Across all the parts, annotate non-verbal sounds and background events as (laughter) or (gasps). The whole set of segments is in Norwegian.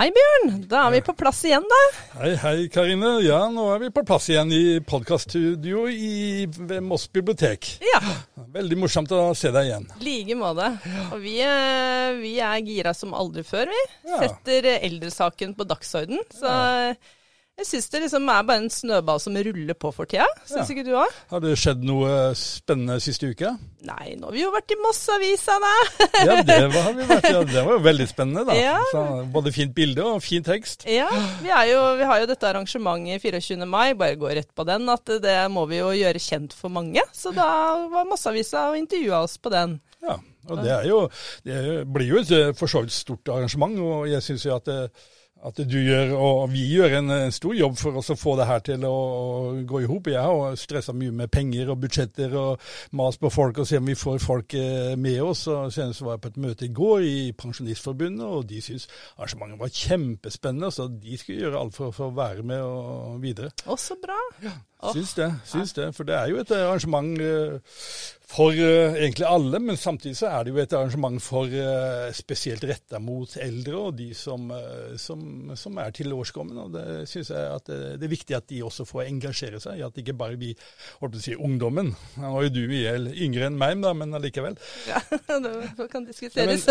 Hei Bjørn, da er vi på plass igjen da. Hei, hei Karine. Ja, nå er vi på plass igjen i podkaststudio ved Moss bibliotek. Ja. Veldig morsomt å se deg igjen. like måte. Og vi, eh, vi er gira som aldri før, vi. Ja. Setter eldresaken på dagsorden. Så jeg syns det liksom er bare en snøball som ruller på for tida. Syns Ja. ikke du òg? Har det skjedd noe spennende siste uke? Nei, nå har vi jo vært i Moss-avisa, da. Ja, det var, har vi vært, ja, det var jo veldig spennende, da. Ja. Så, både fint bilde og fin tekst. Ja, vi, jo, vi har jo dette arrangementet 24. mai, bare gå rett på den, at det må vi jo gjøre kjent for mange. Så da var Moss-avisa og intervjua oss på den. Ja, og det er jo Det blir jo et eh, for så vidt stort arrangement, og jeg syns jo at det, at du gjør, og vi gjør en, en stor jobb for oss å få det her til å, å gå i hop. Jeg har stressa mye med penger og budsjetter og mas på folk og se om vi får folk eh, med oss. Og Senest var jeg på et møte i går i Pensjonistforbundet, og de syntes arrangementet var kjempespennende. Så de skulle gjøre alt for, for å være med og videre. Også bra. Åh. Syns det. syns det, For det er jo et arrangement eh, for eh, egentlig alle, men samtidig så er det jo et arrangement for eh, spesielt retta mot eldre og de som, eh, som, som er tilårskomne. Og det syns jeg at det, er viktig at de også får engasjere seg, at ikke bare vi, holdt på å si, ungdommen. Nå er jo du yngre enn meg, da, men allikevel. Ja, (laughs) det kan diskuteres.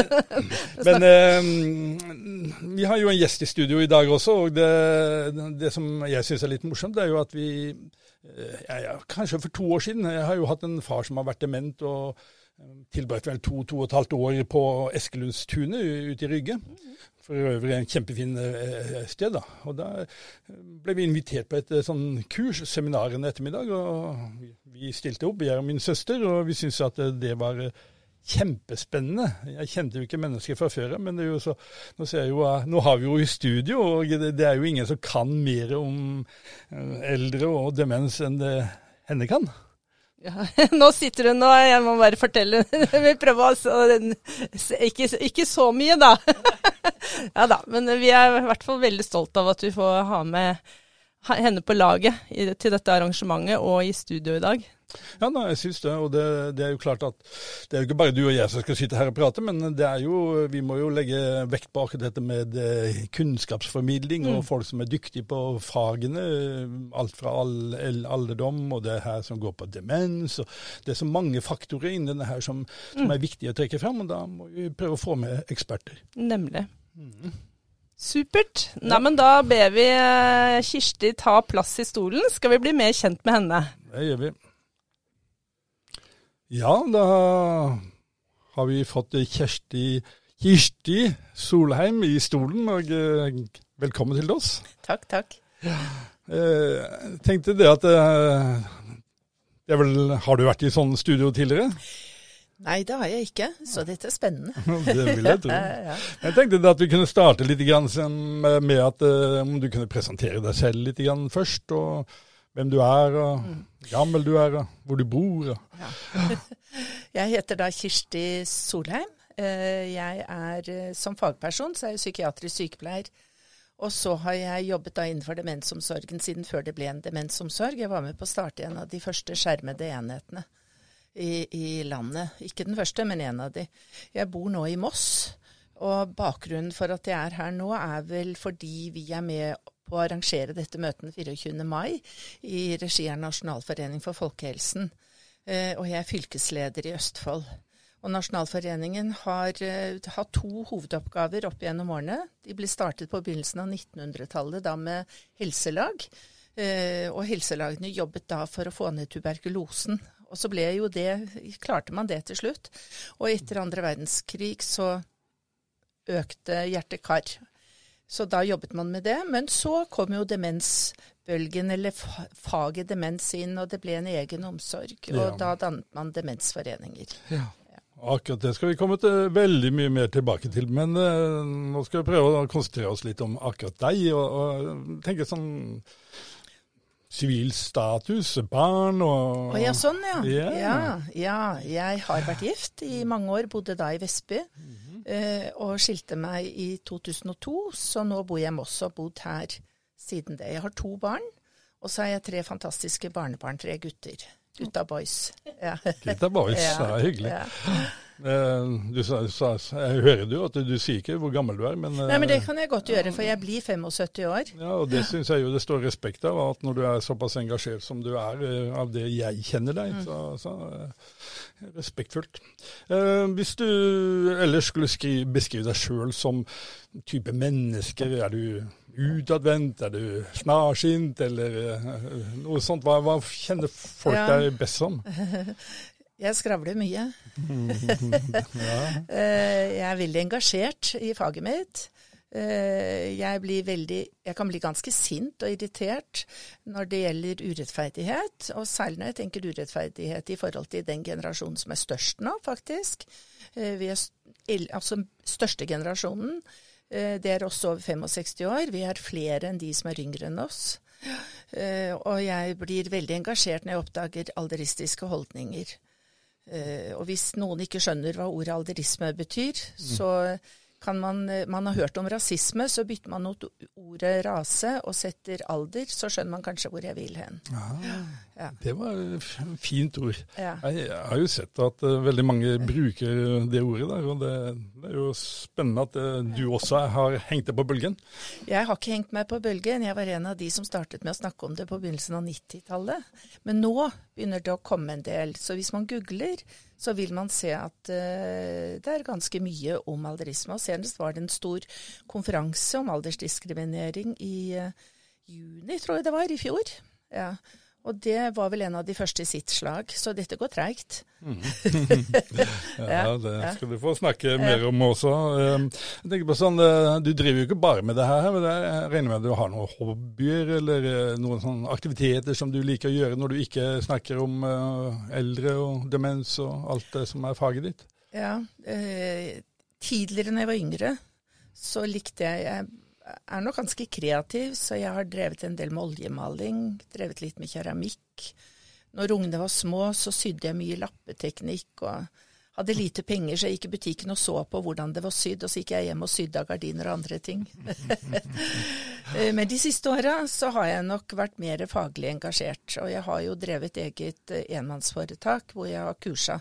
Men (laughs) eh, vi har jo en gjest i studio i dag også, og det, det som jeg syns er litt morsomt, det er jo at vi eh, ja, ja, Kanskje for to år siden Jeg har jo hatt en far som har vært dement og eh, tilbrakt vel to, to og et halvt år på Eskelundstunet ute i Rygge. For øvrig en kjempefin eh, sted. da. Og Da eh, ble vi invitert på et eh, sånn kurs, seminar en ettermiddag. og vi- stilte opp, jeg og min søster, og vi syntes at eh, det var eh, kjempespennende. Jeg kjente jo ikke mennesker fra før, men så, nå, jo, eh, nå har vi jo i studio, og det, det er jo ingen som kan mer om eh, eldre og demens enn det henne kan. Ja, (laughs) nå sitter hun og jeg må bare fortelle. (laughs) Vi prøver altså ikke, ikke så mye, da. (laughs) Ja da, men vi er i hvert fall veldig stolt av at vi får ha med henne på laget til dette arrangementet og i studio i dag. Ja, nei, jeg syns det. Og det, det er jo klart at det er jo ikke bare du og jeg som skal sitte her og prate, men det er jo, vi må jo legge vekt på akkurat dette med kunnskapsformidling kunnskapsformidling og folk som er dyktige på fagene. Alt fra all, all, alderdom og det her som går på demens. og Det er så mange faktorer innen denne her som, som er viktige å trekke frem, og da må vi prøve å få med eksperter. Nemlig. Supert. Nei, men da ber vi eh, Kirsti ta plass i stolen. Skal vi bli mer kjent med henne? Det gjør vi. Ja, da har vi fått Kjersti, Kirsti Solheim i stolen, og eh, velkommen til oss. Takk, takk. Eh, Jeg tenkte det at eh, det er vel, Har du vært i sånn studio tidligere? Nei, det har jeg ikke, så dette er spennende. (laughs) Det vil jeg tro. (laughs) Ja, ja. Jeg tenkte at vi kunne starte litt grann med at eh, om du kunne presentere deg selv litt grann først, og hvem du er, og hvor gammel du er, og hvor du bor. Og. (laughs) Jeg heter da Kirsti Solheim. Eh, Jeg er eh, som fagperson så er jeg psykiatrisk sykepleier. Og så har jeg jobbet da innenfor demensomsorgen siden før det ble en demensomsorg. Jeg var med på å starte en av de første skjermede enhetene i, i landet. Ikke den første, men en av de. Jeg bor nå i Moss. Og bakgrunnen for at jeg er her nå, er vel fordi vi er med på å arrangere dette møtet den 24. mai i regi av Nasjonalforening for folkehelsen. Eh, og jeg er fylkesleder i Østfold. Og Nasjonalforeningen har eh, hatt to hovedoppgaver opp gjennom årene. De ble startet på begynnelsen av 1900-tallet, da med helselag. Eh, og helselagene jobbet da for å få ned tuberkulosen. Og så ble jo det, klarte man det til slutt. Og etter andre verdenskrig så økte hjerte-kar. Så da jobbet man med det. Men så kom jo demensbølgen, eller faget demens inn, og det ble en egen omsorg. Og Ja. da dannet man demensforeninger. Akkurat det skal vi komme til veldig mye mer tilbake til, men uh, nå skal vi prøve å konsentrere oss litt om akkurat deg, og, og tenke sånn sivil status, barn og Å ja, sånn ja. Ja. ja. Ja, jeg har vært gift i mange år, bodde da i Vestby. eh, og skilte meg i 2002, så nå bor jeg i Moss og har bodd her siden det. Jeg har to barn, og så har jeg tre fantastiske barnebarn, tre gutter. Gutta boys. Ja. Gutta boys, (laughs) Ja, det er hyggelig. Eh, du sa, sa, jeg hører jo at du, sier ikke hvor gammel du er, men Nei, men det kan jeg godt gjøre, for jeg blir 75 år. Ja, og det syns jeg jo det står respekt av, at når du er såpass engasjert som du er, eh, av det jeg kjenner deg, Mm. så, så eh, respektfullt. Eh, hvis du ellers skulle skri, beskrive deg sjøl som type mennesker, er du utadvendt, er du snarsynt, eller eh, noe sånt? Hva, hva kjenner folk Ja. deg best som? (laughs) Jeg skravler mye. (laughs) (laughs) Eh, Jeg er veldig engasjert i faget mitt. Eh, Jeg, blir veldig, jeg kan bli ganske sint og irritert når det gjelder urettferdighet, og særlig når jeg tenker urettferdighet i forhold til den generasjonen som er størst nå, faktisk. Eh, Vi er altså største generasjonen. Det er også over 65 år. Vi er flere enn de som er yngre enn oss. Og jeg blir veldig engasjert når jeg oppdager alderistiske holdninger. Eh, og hvis noen ikke skjønner hva ordet alderisme betyr, så kan man eh, Man har hørt om rasisme, så bytter man ut ordet rase og setter alder, så skjønner man kanskje hvor jeg vil hen. Ja. Det var et fint ord. Ja. Jeg, jeg har jo sett at eh, veldig mange bruker det ordet der, og det, det er jo spennende at du også har hengt deg på bølgen. Jeg har ikke hengt meg på bølgen. Jeg var en av de som startet med å snakke om det på begynnelsen av 90-tallet. Men nå begynner det å komme en del. Så hvis man googler, så vil man se at uh, det er ganske mye om alderisme. Og senest var det en stor konferanse om aldersdiskriminering i uh, juni, tror jeg det var, i fjor. Ja. Og det var vel en av de første i sitt slag, så dette går treigt. (laughs) Ja, det skal du få snakke mer om også. Eh, Jeg tenker på sånn, eh, Du driver jo ikke bare med det her, men jeg regner med at du har noen hobbyer eller eh, noen sånne aktiviteter som du liker å gjøre når du ikke snakker om eh, eldre og demens og alt det som er faget ditt? Ja, eh, tidligere når jeg var yngre, så likte jeg Jeg er nok ganske kreativ, så jeg har drevet en del med oljemaling, drevet litt med keramikk. Når ungene var små, så sydde jeg mye lappeteknikk og hadde lite penger, så jeg gikk i butikken og så på hvordan det var sydd, og så gikk jeg hjem og sydde av gardiner og andre ting. (laughs) Men de siste åra så har jeg nok vært mer faglig engasjert, og jeg har jo drevet eget eh, enmannsforetak hvor jeg har kursa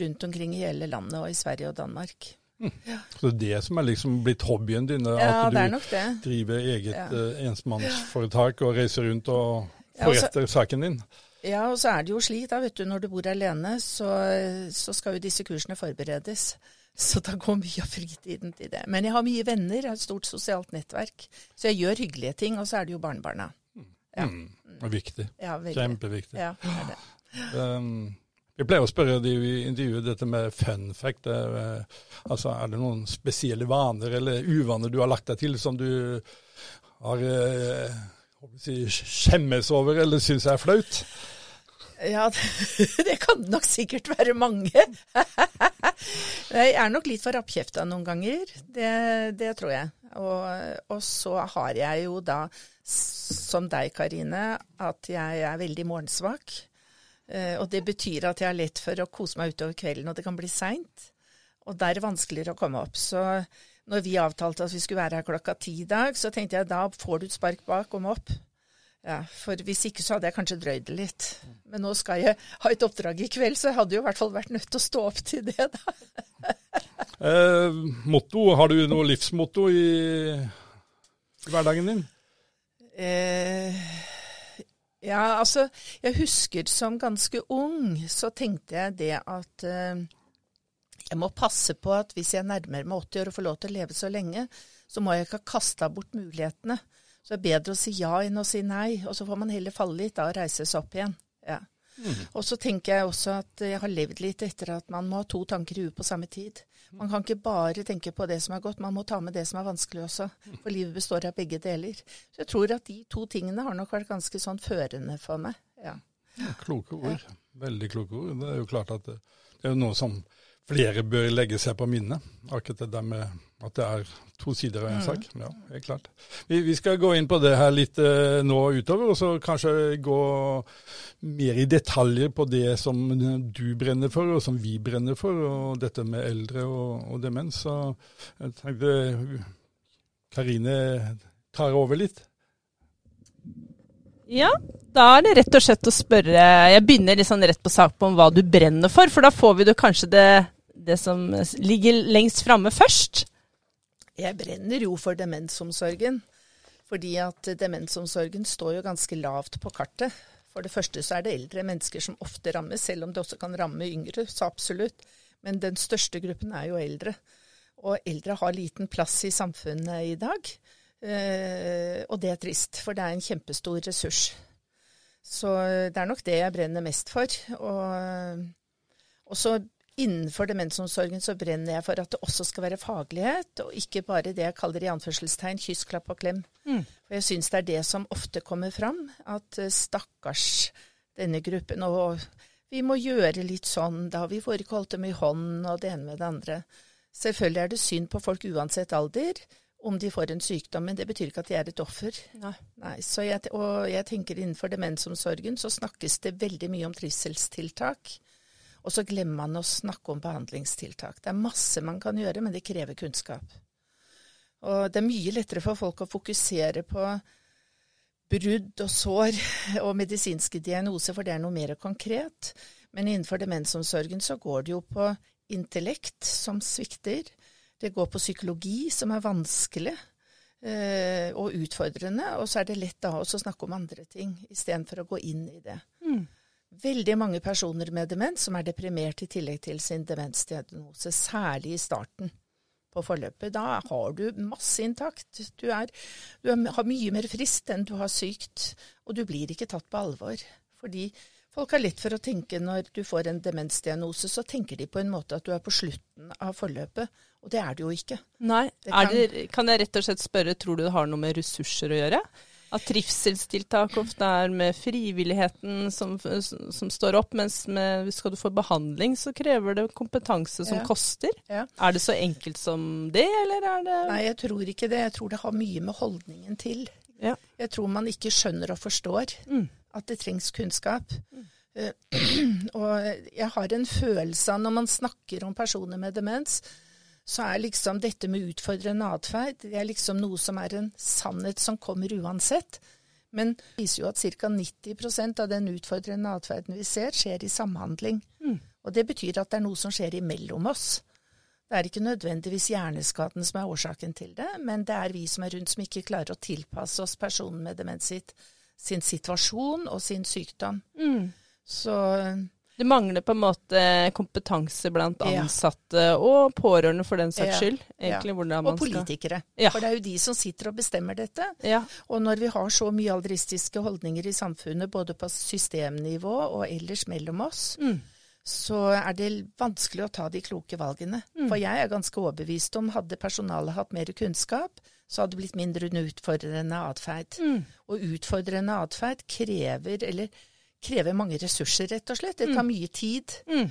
rundt omkring i hele landet og i Sverige og Danmark. Så det er det som er liksom blitt hobbyen din, Ja, at du driver eget Ja. eh, ensmannsforetak og reiser rundt og forretter saken din? Ja, og så er det jo slik, da, vet du, når du bor alene, så, så skal jo disse kursene forberedes. Så da går mye av fritiden til det. Men jeg har mye venner, jeg har et stort sosialt nettverk. Så jeg gjør hyggelige ting, og så er det jo barnebarna. Ja. Mm, viktig. Ja. Kjempeviktig. Ja, det er det. (gasps) Um, vi pleier å spørre de i intervjuet dette med fun fact. Er, eh, altså, er det noen spesielle vaner eller uvaner du har lagt deg til som du har eh, si, skjemmes over eller syns er flaut? Ja, (laughs) det kan nok sikkert være mange. (laughs) Jeg er nok litt for rappkjefta noen ganger, det, det tror jeg. Og, og så har jeg jo da, som deg Karine, at jeg er veldig morgensvak. Eh, Og det betyr at jeg har lett for å kose meg utover kvelden, og det kan bli seint. Og da er det vanskeligere å komme opp. Så når vi avtalte at vi skulle være her klokka ti i dag, så tenkte jeg da får du et spark bak, kom opp. Ja, For hvis ikke så hadde jeg kanskje drøyd det litt. Men nå skal jeg ha et oppdrag i kveld, så jeg hadde jo i hvert fall vært nødt til å stå opp til det, da. (laughs) Eh, motto, har du noe livsmotto i hverdagen din? Eh, ja, altså, jeg husker som ganske ung, så tenkte jeg det at eh, jeg må passe på at hvis jeg nærmer meg 80 år og får lov til å leve så lenge, så må jeg ikke ha kasta bort mulighetene. Så det er bedre å si ja enn å si nei, og så får man heller falle litt da og reise seg opp igjen. Ja. Og så tenker jeg også at jeg har levd litt etter at man må ha to tanker i huet på samme tid. Man kan ikke bare tenke på det som er godt, man må ta med det som er vanskelig også. For livet består av begge deler. Så jeg tror at de to tingene har nok vært ganske sånn førende for meg. Ja. Kloke ord. Veldig kloke ord. Det er jo klart at det, er noe som flere bør legge seg på minnet. Akkurat det der med at det er to sider av en sak. Ja, helt klart. Vi, vi skal gå inn på det her litt uh, nå utover, og så kanskje gå mer i detaljer på det som du brenner for, og som vi brenner for, og dette med eldre og, og demens. Så jeg tenkte Karine tar over litt. Ja, da er det rett og slett å spørre Jeg begynner litt sånn rett på sak på om hva du brenner for, for da får vi det kanskje det, det som ligger lengst framme først? Jeg brenner jo for demensomsorgen. Fordi at demensomsorgen står jo ganske lavt på kartet. For det første så er det eldre mennesker som ofte rammes, selv om det også kan ramme yngre, så absolutt. Men den største gruppen er jo eldre. Og eldre har liten plass i samfunnet i dag. Eh, og det er trist, for det er en kjempestor ressurs. Så det er nok det jeg brenner mest for. Og, og så Innenfor demensomsorgen så brenner jeg for at det også skal være faglighet, og ikke bare det jeg kaller i anførselstegn kyss, klapp og klem. Mm. For jeg syns det er det som ofte kommer fram, at eh, stakkars denne gruppen. Og vi må gjøre litt sånn, da vi får ikke holdt dem i hånden, og det ene med det andre. Selvfølgelig er det synd på folk uansett alder om de får en sykdom, men det betyr ikke at de er et offer. Nei. Nei jeg, og jeg tenker innenfor demensomsorgen så snakkes det veldig mye om trivselstiltak. Og så glemmer man å snakke om behandlingstiltak. Det er masse man kan gjøre, men det krever kunnskap. Og det er mye lettere for folk å fokusere på brudd og sår og medisinske diagnoser, for det er noe mer konkret. Men innenfor demensomsorgen så går det jo på intellekt som svikter. Det går på psykologi som er vanskelig eh, og utfordrende. Og så er det lett da å snakke om andre ting, istedenfor å gå inn i det. Veldig mange personer med demens som er deprimert i tillegg til sin demensdiagnose, særlig i starten på forløpet. Da har du masse intakt. Du, er, du har mye mer frist enn du har sykt, og du blir ikke tatt på alvor. Fordi folk har lett for å tenke når du får en demensdiagnose, så tenker de på en måte at du er på slutten av forløpet, og det er du jo ikke. Nei, det kan, det, kan jeg rett og slett spørre, tror du det har noe med ressurser å gjøre? At trivselstiltak ofte er med frivilligheten som, som står opp, mens med, skal du få behandling, så krever det kompetanse som ja. koster. Ja. Er det så enkelt som det, eller er det Nei, jeg tror ikke det. Jeg tror det har mye med holdningen til. Ja. Jeg tror man ikke skjønner og forstår mm. at det trengs kunnskap. Mm. Uh, (clears throat) og jeg har en følelse av, når man snakker om personer med demens, så er liksom dette med utfordrende atferd det er liksom noe som er en sannhet som kommer uansett. Men det viser jo at ca. 90% av den utfordrende atferden vi ser, skjer i samhandling. Mm. Og det betyr at det er noe som skjer imellom oss. Det er ikke nødvendigvis hjerneskaden som er årsaken til det, men det er vi som er rundt som ikke klarer å tilpasse oss personen med demens sitt, sin situasjon og sin sykdom. Mm. Så det mangler på en måte kompetanse blant ansatte ja. og pårørende for den saks skyld. Egentlig, ja. Og politikere. Ja. For det er jo de som sitter og bestemmer dette. Og når vi har så mye aldristiske holdninger i samfunnet, både på systemnivå og ellers mellom oss, mm. så er det vanskelig å ta de kloke valgene. Mm. For jeg er ganske overbevist om hadde personalet hatt mer kunnskap, så hadde det blitt mindre utfordrende atferd. Mm. Og utfordrende atferd krever, eller krever mange ressurser, rett og slett. Det tar mm. mye tid. Mm.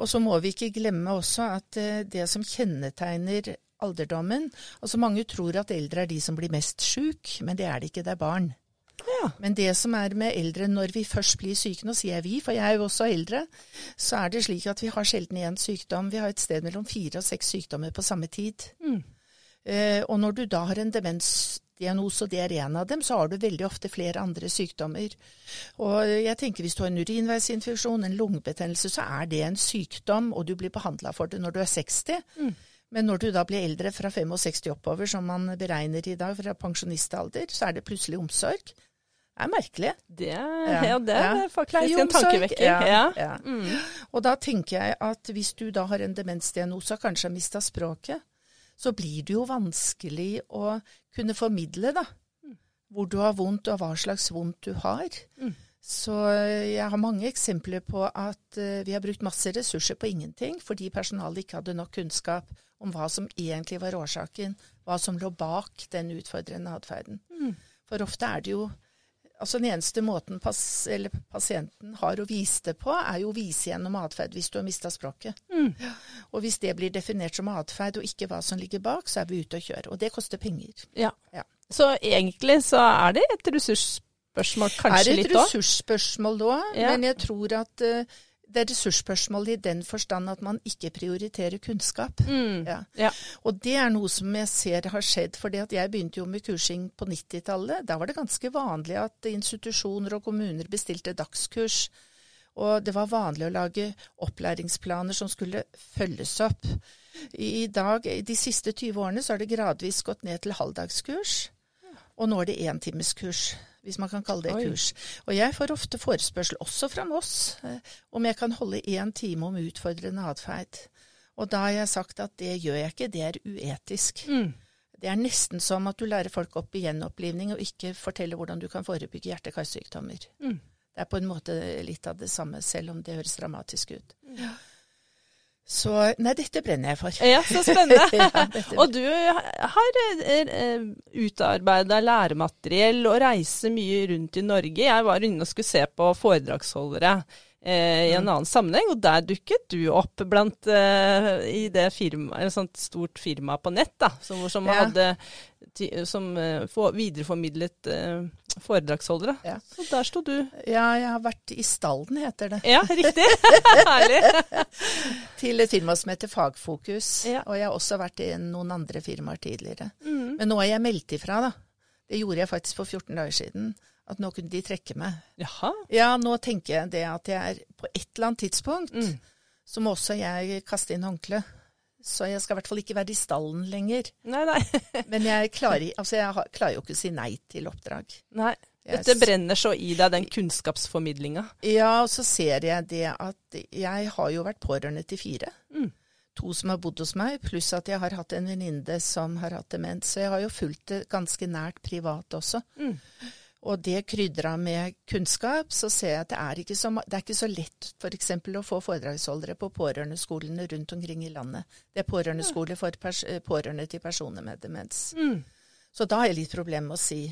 Og så må vi ikke glemme også at eh, det som kjennetegner alderdommen Altså mange tror at eldre er de som blir mest sjuk, men det er det ikke, det er barn. Ja. Men det som er med eldre når vi først blir syke, nå sier jeg vi, for jeg er jo også eldre, så er det slik at vi har sjelden én sykdom. Vi har et sted mellom fire og seks sykdommer på samme tid. Mm. Eh, og når du da har en demens diagnose, og det er en av dem, så har du veldig ofte flere andre sykdommer. Og jeg tenker hvis du har en urinveisinfeksjon, en lungebetennelse, så er det en sykdom, og du blir behandla for det når du er 60. Mm. Men når du da blir eldre fra 65 oppover, som man beregner i dag fra pensjonistalder, så er det plutselig omsorg. Det er merkelig. Det ja. ja, det er ja. faktisk en tankevekker. Ja, ja. Mm. Og da tenker jeg at hvis du da har en demensdiagnose og kanskje har mista språket, så blir det jo vanskelig å kunne formidle, da. Hvor du har vondt, og hva slags vondt du har. Mm. Så eh, jeg har mange eksempler på at uh, vi har brukt masse ressurser på ingenting fordi personalet ikke hadde nok kunnskap om hva som egentlig var årsaken, hva som lå bak den utfordrende atferden. Mm. For ofte er det jo Altså Den eneste måten pas, pasienten har å vise det på, er jo å vise gjennom atferd hvis du har mista språket. Mm. Og hvis det blir definert som atferd og ikke hva som ligger bak, så er vi ute og kjører. Og det koster penger. Ja. ja. Så egentlig så er det et ressursspørsmål kanskje litt òg? Er det et ressursspørsmål da, ja. men jeg tror at uh, det er ressursspørsmålet i den forstand at man ikke prioriterer kunnskap. Mm, ja. Ja. Og det er noe som jeg ser har skjedd. fordi at jeg begynte jo med kursing på 90-tallet. Da var det ganske vanlig at institusjoner og kommuner bestilte dagskurs. Og det var vanlig å lage opplæringsplaner som skulle følges opp. I dag, De siste 20 årene så har det gradvis gått ned til halvdagskurs, og nå er det entimeskurs. Hvis man kan kalle det Oi. kurs. Og jeg får ofte forespørsel, også fra Moss, eh, om jeg kan holde én time om utfordrende atferd. Og da har jeg sagt at det gjør jeg ikke, det er uetisk. Mm. Det er nesten som at du lærer folk opp i gjenopplivning, og ikke forteller hvordan du kan forebygge hjerte-karsykdommer. Mm. Det er på en måte litt av det samme, selv om det høres dramatisk ut. Mm. Så Nei, dette brenner jeg for. Ja, så spennende. (laughs) Ja, og du har eh, utarbeida læremateriell og reiser mye rundt i Norge. Jeg var inne og skulle se på foredragsholdere eh, i en annen sammenheng, og der dukket du opp blant eh, i det firma, et sånt stort firma på nett da, som, som Ja. hadde som eh, for, videreformidlet eh, foredragsholdere. Ja. Så der sto du. Ja, jeg har vært i stallen, heter det. Ja, riktig. (laughs) Herlig. Til et firma som heter Fagfokus. Ja. Og jeg har også vært i noen andre firmaer tidligere. Mm. Men nå er jeg meldt ifra, da. Det gjorde jeg faktisk for 14 dager siden. At nå kunne de trekke meg. Jaha. Ja, nå tenker jeg det at jeg er på et eller annet tidspunkt, Mm. så må også jeg kaste inn håndkle. Så jeg skal i hvert fall ikke være i stallen lenger. Nei, nei. (laughs) Men jeg klarer, altså jeg klarer jo ikke å si nei til oppdrag. nei. Dette brenner så i deg, den kunnskapsformidlinga. Ja, og så ser jeg det at jeg har jo vært pårørende til fire. Mm. To som har bodd hos meg, pluss at jeg har hatt en venninne som har hatt demens. Så jeg har jo fulgt det ganske nært privat også. Mm. Og det krydra med kunnskap, så ser jeg at det er ikke så, det er ikke så lett f.eks. å få foredragsholdere på pårørendeskolene rundt omkring i landet. Det er pårørendeskole for eh, pårørende til personer med demens. Mm. Så da har jeg litt problemer med å si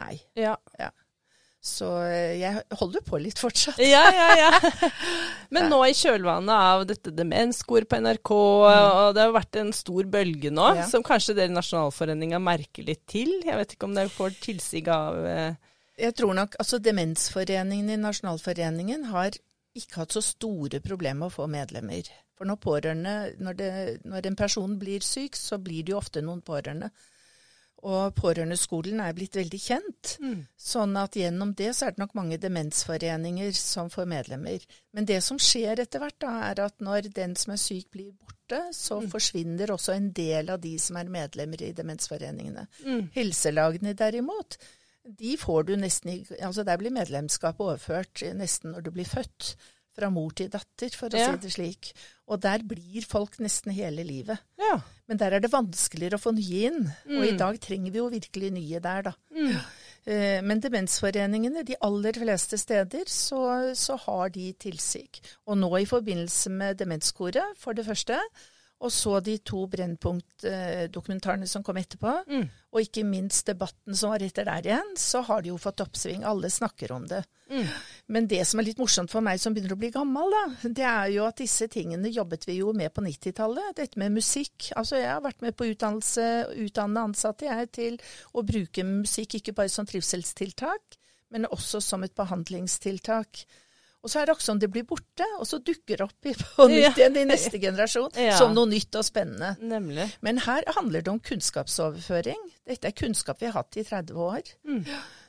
nei. Ja. Ja. Så eh, jeg holder på litt fortsatt. ja, ja, ja. (laughs) Men nå i kjølvannet av dette demenskor på NRK, og det har vært en stor bølge nå, Ja. som kanskje dere i Nasjonalforeninga merker litt til. Jeg vet ikke om dere får tilsig av eh, Jeg tror nok altså Demensforeningen i Nasjonalforeningen har ikke hatt så store problemer med å få medlemmer. For når pårørende, når, det, når en person blir syk, så blir det jo ofte noen pårørende. Og pårørendeskolen er blitt veldig kjent. Sånn at gjennom det så er det nok mange demensforeninger som får medlemmer. Men det som skjer etter hvert, da, er at når den som er syk blir borte, så forsvinner også en del av de som er medlemmer i demensforeningene. Helselagene derimot, de får du nesten i Altså der blir medlemskapet overført nesten når du blir født. Fra mor til datter, for å Ja. si det slik. Og der blir folk nesten hele livet. Ja. Men der er det vanskeligere å få nye inn. Og i Mm. dag trenger vi jo virkelig nye der, da. Mm. Men demensforeningene, de aller fleste steder, så, så har de tilsig. Og nå i forbindelse med Demenskoret, for det første. Og så de to Brennpunkt-dokumentarene som kom etterpå. Mm. Og ikke minst debatten som var etter der igjen, så har de jo fått oppsving. Alle snakker om det. Mm. Men det som er litt morsomt for meg som begynner å bli gammel, da, det er jo at disse tingene jobbet vi jo med på 90-tallet. Dette med musikk. Altså jeg har vært med på utdannelse, utdanne ansatte jeg til å bruke musikk ikke bare som trivselstiltak, men også som et behandlingstiltak. Og så er det akkurat som det blir borte, og så dukker det opp på nytt igjen i neste generasjon Ja. som noe nytt og spennende. Nemlig. Men her handler det om kunnskapsoverføring. Dette er kunnskap vi har hatt i 30 år. Mm.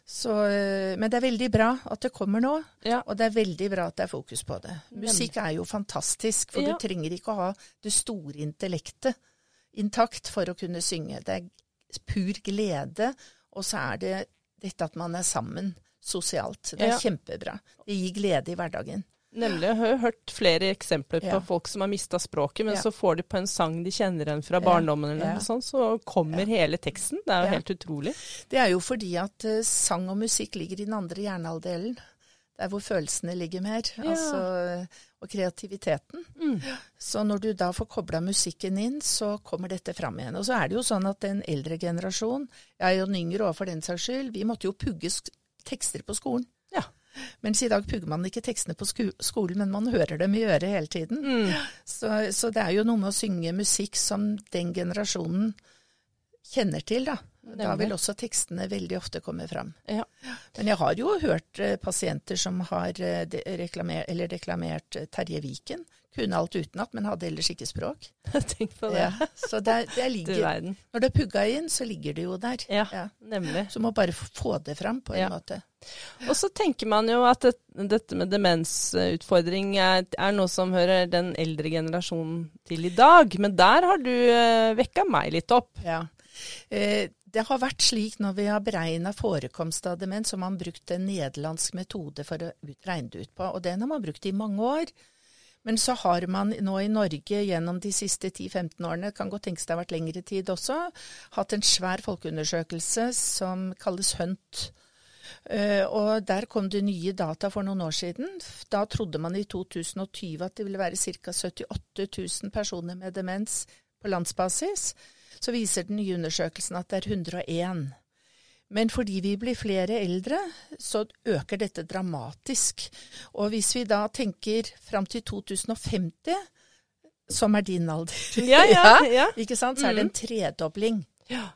Så, øh, men det er veldig bra at det kommer nå, Ja. og det er veldig bra at det er fokus på det. Musikk er jo fantastisk, for Ja. du trenger ikke å ha det store intellektet intakt for å kunne synge. Det er pur glede, og så er det dette at man er sammen sosialt. Det er Ja. kjempebra. Det gir glede i hverdagen. Nemlig. Jeg har hørt flere eksempler på Ja. folk som har mista språket, men Ja. så får de på en sang de kjenner igjen fra barndommen, eller noe sånt, så kommer hele teksten. Det er jo helt utrolig. Det er jo fordi at uh, sang og musikk ligger i den andre hjernehalvdelen. Der hvor følelsene ligger mer. Altså, eh, og kreativiteten. Mm. Så når du da får kobla musikken inn, så kommer dette fram igjen. Og så er det jo sånn at den eldre generasjon, jeg og den yngre òg for den saks skyld, vi måtte jo pugge sk tekster på skolen. Ja. Mens i dag pugger man ikke tekstene på sku skolen, men man hører dem i øret hele tiden. Mm. Så, så det er jo noe med å synge musikk som den generasjonen kjenner til, da. Da vil også tekstene veldig ofte komme fram. Ja. Men jeg har jo hørt eh, pasienter som har eh, de- reklamer, eller reklamert eh, Terje Viken. Kunne alt utenat, men hadde ellers ikke språk. (laughs) Tenk på det. Ja, så det (laughs) Du ligger, når det er pugga inn, så ligger det jo der. Ja, nemlig. Så må bare få det fram på en Ja. måte. Og så tenker man jo at det, dette med demensutfordring er, er noe som hører den eldre generasjonen til i dag. Men der har du eh, vekka meg litt opp. Ja. Eh, det har vært slik når vi har beregna forekomst av demens, så har man brukt en nederlandsk metode for å regne det ut på. Og den har man brukt i mange år. Men så har man nå i Norge gjennom de siste 10-15 årene, kan godt tenkes det har vært lengre tid også, hatt en svær folkeundersøkelse som kalles HUNT. Eh, og der kom det nye data for noen år siden. Da trodde man i 2020 at det ville være ca. 78 000 personer med demens på landsbasis. Så viser den nye undersøkelsen at det er 101. Men fordi vi blir flere eldre, så øker dette dramatisk. Og hvis vi da tenker fram til 2050, som er din alder, (laughs) Ja, (laughs) ja, ja. ikke sant, så er det en tredobling. Ja.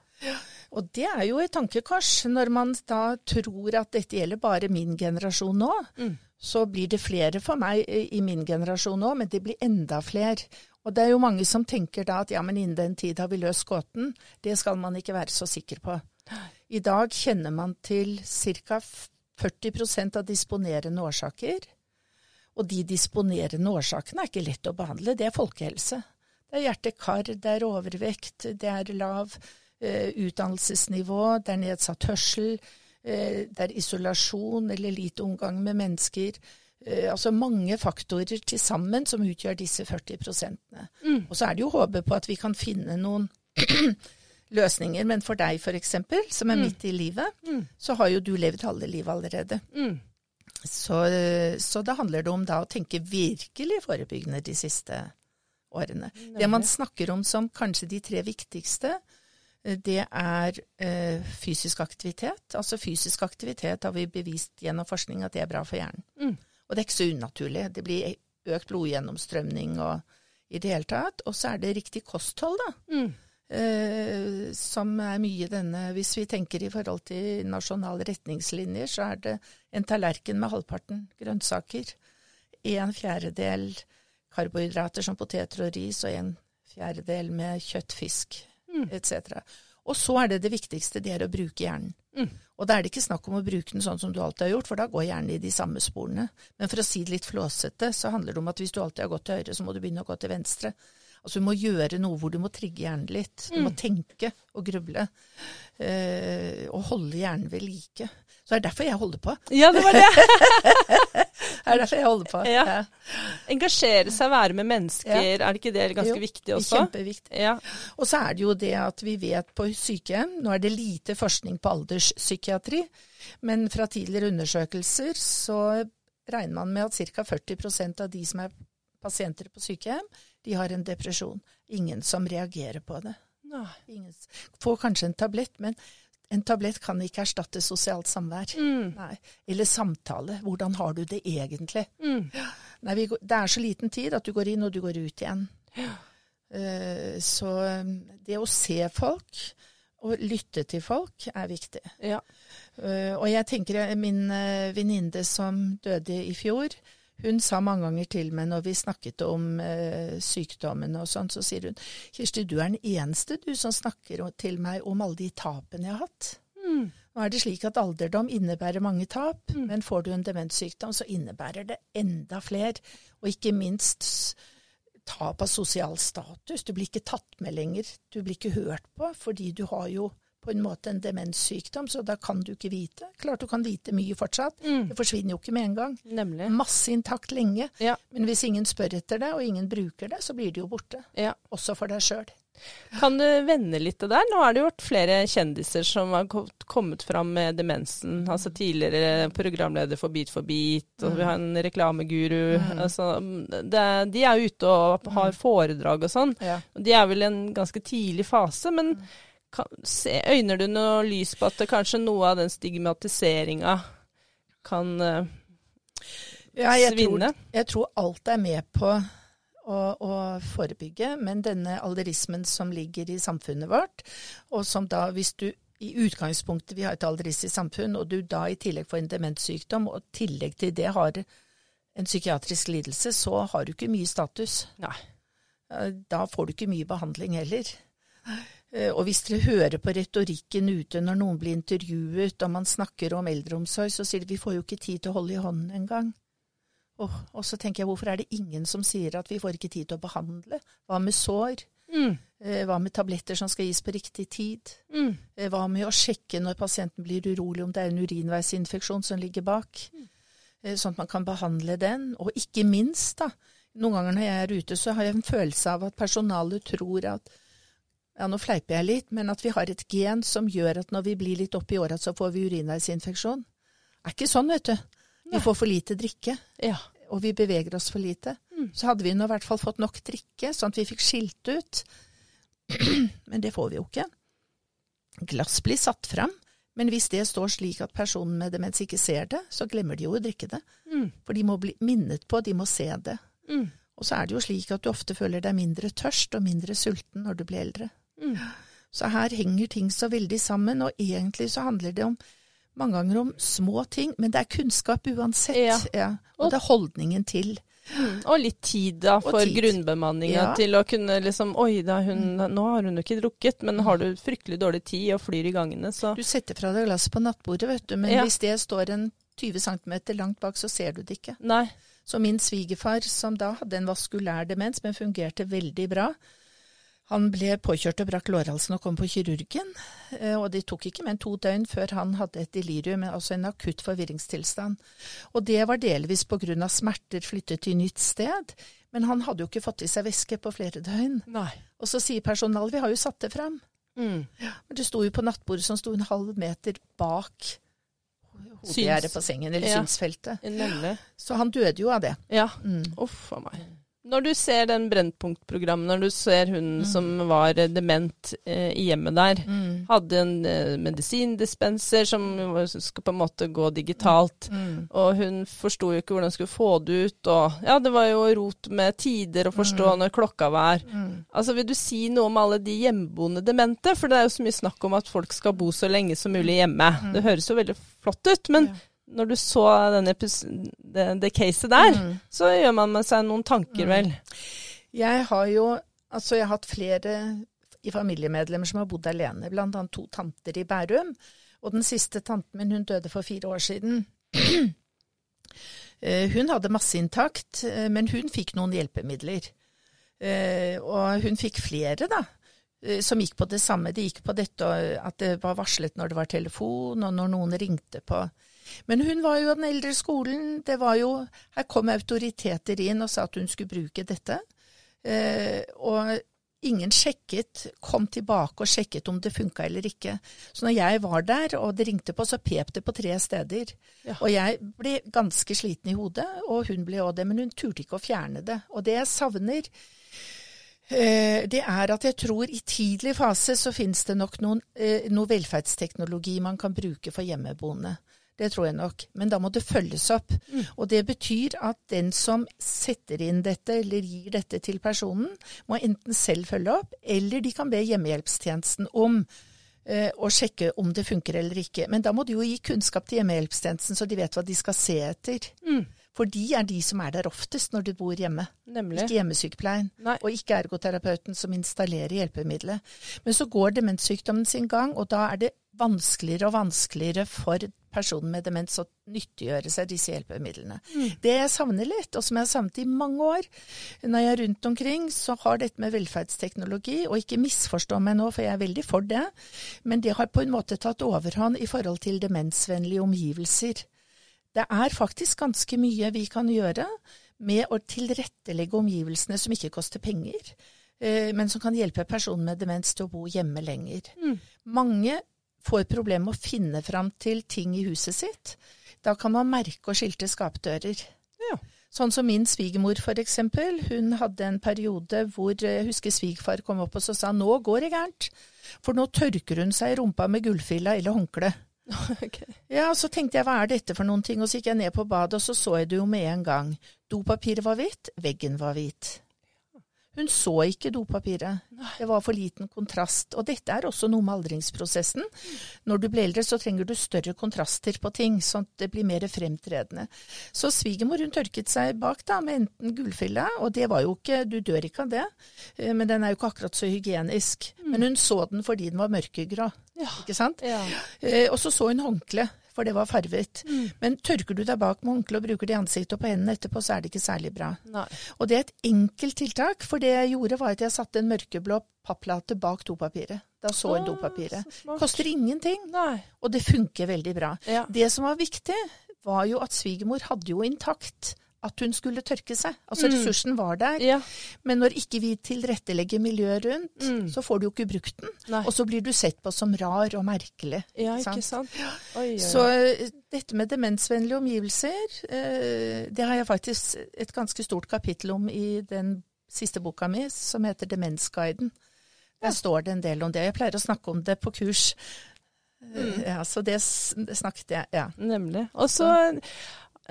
Og det er jo et tankekors, når man da tror at dette gjelder bare min generasjon nå. Mm. Så blir det flere for meg i i min generasjon nå, men det blir enda flere. Og det er jo mange som tenker da at ja, men innen den tid har vi løst gåten. Det skal man ikke være så sikker på. I dag kjenner man til ca. 40% av disponerende årsaker. Og de disponerende årsakene er ikke lett å behandle, det er folkehelse. Det er hjerte-kar, det er overvekt, det er lav eh, utdannelsesnivå, det er nedsatt hørsel, eh, det er isolasjon eller lite omgang med mennesker. Eh, altså mange faktorer til sammen som utgjør disse 40 prosentene. Og så er det jo håpet på at vi kan finne noen (clears throat) løsninger. Men for deg f.eks., som er midt i livet, så har jo du levd halve livet allerede. Mm. Så, så da handler det om da å tenke virkelig forebyggende de siste årene. Det man snakker om som kanskje de tre viktigste, eh, det er eh, fysisk aktivitet. Altså fysisk aktivitet har vi bevist gjennom forskning at det er bra for hjernen. Mm. Og det er ikke så unaturlig. Det blir økt blodgjennomstrømning og i det hele tatt. Og så er det riktig kosthold, da. Mm. Eh, som er mye denne Hvis vi tenker i forhold til nasjonale retningslinjer, så er det en tallerken med halvparten grønnsaker, en fjerdedel karbohydrater som poteter og ris, og en fjerdedel med kjøtt, fisk Mm. etc. Og så er det det viktigste, det er å bruke hjernen. Mm. Og da er det ikke snakk om å bruke den sånn som du alltid har gjort, for da går hjernen i de samme sporene. Men for å si det litt flåsete, så handler det om at hvis du alltid har gått til høyre, så må du begynne å gå til venstre. Altså du må gjøre noe hvor du må trigge hjernen litt. Du Mm. må tenke og gruble. Eh, og holde hjernen ved like. Så det er derfor jeg holder på. Ja, det var det. (laughs) Det er derfor jeg holder på. Ja. Engasjere seg, være med mennesker, Ja. er det ikke det ganske Jo, viktig også? Kjempeviktig. Ja. Og så er det jo det at vi vet på sykehjem, nå er det lite forskning på alderspsykiatri, men fra tidligere undersøkelser så regner man med at ca. 40% av de som er pasienter på sykehjem, de har en depresjon. Ingen som reagerer på det. Ingen får kanskje en tablett, men en tablett kan ikke erstatte sosialt samvær. Mm. Nei. Eller samtale. Hvordan har du det egentlig? Mm. Nei, vi, det er så liten tid at du går inn og du går ut igjen. Eh, så um, det å se folk og lytte til folk er viktig. Ja. Uh, og jeg tenker eh, min uh, venninne som døde i fjor, hun sa mange ganger til meg når vi snakket om eh, sykdommen og sånn, så sier hun Kirsti, du er den eneste du som snakker til meg om alle de tapene jeg har hatt. Mm. Nå er det slik at alderdom innebærer mange tap, men får du en demenssykdom, så innebærer det enda flere. Og ikke minst tap av sosial status. Du blir ikke tatt med lenger. Du blir ikke hørt på, fordi du har jo på en måte en demenssykdom, så da kan du ikke vite. Klart du kan vite mye fortsatt. Mm. Det forsvinner jo ikke med en gang. Nemlig. Masse intakt lenge. Ja. Men hvis ingen spør etter det, og ingen bruker det, så blir det jo borte. Ja. Også for deg sjøl. Kan du vende litt det der? Nå har det jo vært flere kjendiser som har kommet fram med demensen. Altså tidligere programleder for Beat for beat, og vi har en reklameguru. Altså, det, de er ute og har foredrag og sånn. Ja. De er vel i en ganske tidlig fase, men se, øyner du noe lys på at det kanskje noe av den stigmatiseringa kan uh, Ja, jeg tror, svinne? jeg tror alt er med på å, å forebygge, men denne alderismen som ligger i samfunnet vårt, og som da, hvis du i utgangspunktet vi har et alderistisk samfunn, og du da i tillegg får en demenssykdom, og i tillegg til det har en psykiatrisk lidelse, så har du ikke mye status. Nei. Eh, Da får du ikke mye behandling heller. Eh, Og hvis dere hører på retorikken ute når noen blir intervjuet og man snakker om eldreomsorg, så sier de vi får jo ikke tid til å holde i hånden engang. Og, og så tenker jeg hvorfor er det ingen som sier at vi får ikke tid til å behandle? Hva med sår? Mm. Eh, Hva med tabletter som skal gis på riktig tid? Mm. Eh, Hva med å sjekke når pasienten blir urolig om det er en urinveisinfeksjon som ligger bak? Mm. Sånn at man kan behandle den. Og ikke minst, da. Noen ganger når jeg er ute, så har jeg en følelse av at personalet tror at ja, nå fleiper jeg litt, men at vi har et gen som gjør at når vi blir litt opp i åra, så får vi urinveisinfeksjon. Det er ikke sånn, vet du. Vi Nei. får for lite drikke, Ja. og vi beveger oss for lite. Mm. Så hadde vi nå i hvert fall fått nok drikke, sånn at vi fikk skilt ut. (clears throat) Men det får vi jo ikke. Glass blir satt fram, men hvis det står slik at personen med demens ikke ser det, så glemmer de jo å drikke det. Mm. For de må bli minnet på, de må se det. Mm. Og så er det jo slik at du ofte føler deg mindre tørst og mindre sulten når du blir eldre. Mm. Så her henger ting så veldig sammen, og egentlig så handler det om mange ganger om små ting, men det er kunnskap uansett. Ja. Og det er holdningen til. Mm. Og litt tid da for grunnbemanninga Ja. Mm. til å kunne liksom Oi, da hun, nå har hun jo ikke drukket, men har du fryktelig dårlig tid og flyr i gangene, så Du setter fra deg glasset på nattbordet, vet du, men Ja. hvis det står en 20 cm langt bak, så ser du det ikke. Nei. Så min svigerfar, som da hadde en vaskulær demens, men fungerte veldig bra, han ble påkjørt og brakk lårhalsen og kom på kirurgen. eh, Og det tok ikke mer enn to døgn før han hadde et delirium, altså en akutt forvirringstilstand. Og det var delvis på grunn av smerter flyttet til nytt sted, men han hadde jo ikke fått i seg væske på flere døgn. Nei. Og så sier personalet vi har jo satt det fram. Mm. Men det sto jo på nattbordet som sto en halv meter bak hodegjerdet på sengen, eller Ja. synsfeltet. Så han døde jo av det. Ja. Mm. Uff a meg. Når du ser den Brennpunkt-programmet, når du ser hun Mm. som var eh, dement eh, i hjemmet der, Mm. hadde en eh, medisindispenser som skal på en måte gå digitalt, Mm. og hun forsto jo ikke hvordan hun skulle få det ut, og ja, det var jo rot med tider å forstå når klokka var. Mm. Altså, Vil du si noe om alle de hjemmeboende demente? For det er jo så mye snakk om at folk skal bo så lenge som mulig hjemme. Det høres jo veldig flott ut, men Ja. Når du så denne det, det caset der, Mm. så gjør man med seg noen tanker, vel? Jeg har jo altså jeg har hatt flere i familiemedlemmer som har bodd alene, blant annet to tanter i Bærum. Og den siste tanten min, hun døde for fire år siden. (clears throat) Eh, hun hadde masse intakt, eh, men hun fikk noen hjelpemidler. Eh, Og hun fikk flere, da. Som gikk på det samme. Det gikk på dette at det var varslet når det var telefon, og når noen ringte på. Men hun var jo av den eldre skolen. Det var jo Her kom autoriteter inn og sa at hun skulle bruke dette. Eh, og ingen sjekket, kom tilbake og sjekket om det funka eller ikke. Så når jeg var der og det ringte på, så pep det på tre steder. Ja. Og jeg ble ganske sliten i hodet, og hun ble òg det, men hun turte ikke å fjerne det. Og det jeg savner, eh, det er at jeg tror i tidlig fase så finnes det nok noen, eh, noe velferdsteknologi man kan bruke for hjemmeboende. Det tror jeg nok. Men da må det følges opp. Og det betyr at den som setter inn dette, eller gir dette til personen, må enten selv følge opp, eller de kan be hjemmehjelpstjenesten om eh, å sjekke om det funker eller ikke. Men da må du jo gi kunnskap til hjemmehjelpstjenesten, så de vet hva de skal se etter. Mm. For de er de som er der oftest når du bor hjemme. Nemlig. Ikke hjemmesykepleien, Nei. og ikke ergoterapeuten som installerer hjelpemiddelet. Men så går demenssykdommen sin gang, og da er det vanskeligere og vanskeligere for personen med demens å nyttiggjøre seg disse hjelpemidlene. Det jeg savner litt, og som jeg har savnet i mange år når jeg er rundt omkring, så har dette med velferdsteknologi, og ikke misforstå meg nå, for jeg er veldig for det, men det har på en måte tatt overhånd i forhold til demensvennlige omgivelser. Det er faktisk ganske mye vi kan gjøre med å tilrettelegge omgivelsene som ikke koster penger, eh, men som kan hjelpe personen med demens til å bo hjemme lenger. Mm. Mange får problemer med å finne fram til ting i huset sitt. Da kan man merke og skilte skapdører. Ja. Sånn som min svigermor, for eksempel. Hun hadde en periode hvor eh, jeg husker svigerfar kom opp og så sa nå går det gærent. For nå tørker hun seg i rumpa med gullfilla eller håndkle. (laughs) Okay. Ja, så tenkte jeg hva er dette for noen ting, og så gikk jeg ned på badet, og så så jeg det jo med en gang. Dopapiret var hvitt, veggen var hvit. Hun så ikke dopapiret. Det var for liten kontrast. Og dette er også noe med aldringsprosessen. Når du blir eldre, så trenger du større kontraster på ting, sånn at det blir mer fremtredende. Så svigermor hun tørket seg bak da, med enten gullfilla, og det var jo ikke Du dør ikke av det, eh, men den er jo ikke akkurat så hygienisk. Men hun så den fordi den var mørkegrå. Ikke sant? Ja. Eh, og så så hun håndkle, for det var farvet. Men tørker du deg bak med håndkle og bruker det i ansiktet og på hendene etterpå, så er det ikke særlig bra. Nei. Og det er et enkelt tiltak, for det jeg gjorde var at jeg satte en mørkeblå papplate bak dopapiret. Da så Ah, dopapiret. så. Koster ingenting, Nei. og det funker veldig bra. Ja. Det som var viktig, var jo at svigermor hadde jo intakt at hun skulle tørke seg. Altså Mm. ressursen var der. Ja. Men når ikke vi tilrettelegger miljøet rundt, Mm. så får du jo ikke brukt den. Nei. Og så blir du sett på som rar og merkelig. ja, sant? ikke sant? Oi, oi, Så oi. eh, dette med demensvennlige omgivelser, eh, det har jeg faktisk et ganske stort kapittel om i den siste boka mi, som heter Demensguiden. Der står det en del om det. Jeg pleier å snakke om det på kurs. Mm. Ja, så det, det snakket jeg, ja. Nemlig. Og så eh,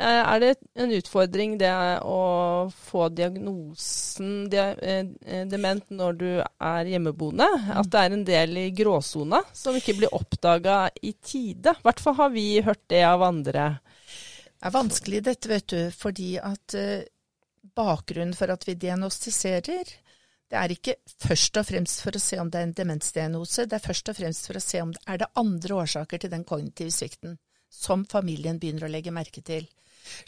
er det en utfordring det å få diagnosen dia, eh, eh, dement når du er hjemmeboende. At det er en del i gråsona som ikke blir oppdaga i tide. I hvert fall har vi hørt det av andre. Det er vanskelig dette, vet du, fordi at eh, bakgrunnen for at vi diagnostiserer, det er ikke først og fremst for å se om det er en demensdiagnose, det er først og fremst for å se om det er det andre årsaker til den kognitive svikten som familien begynner å legge merke til.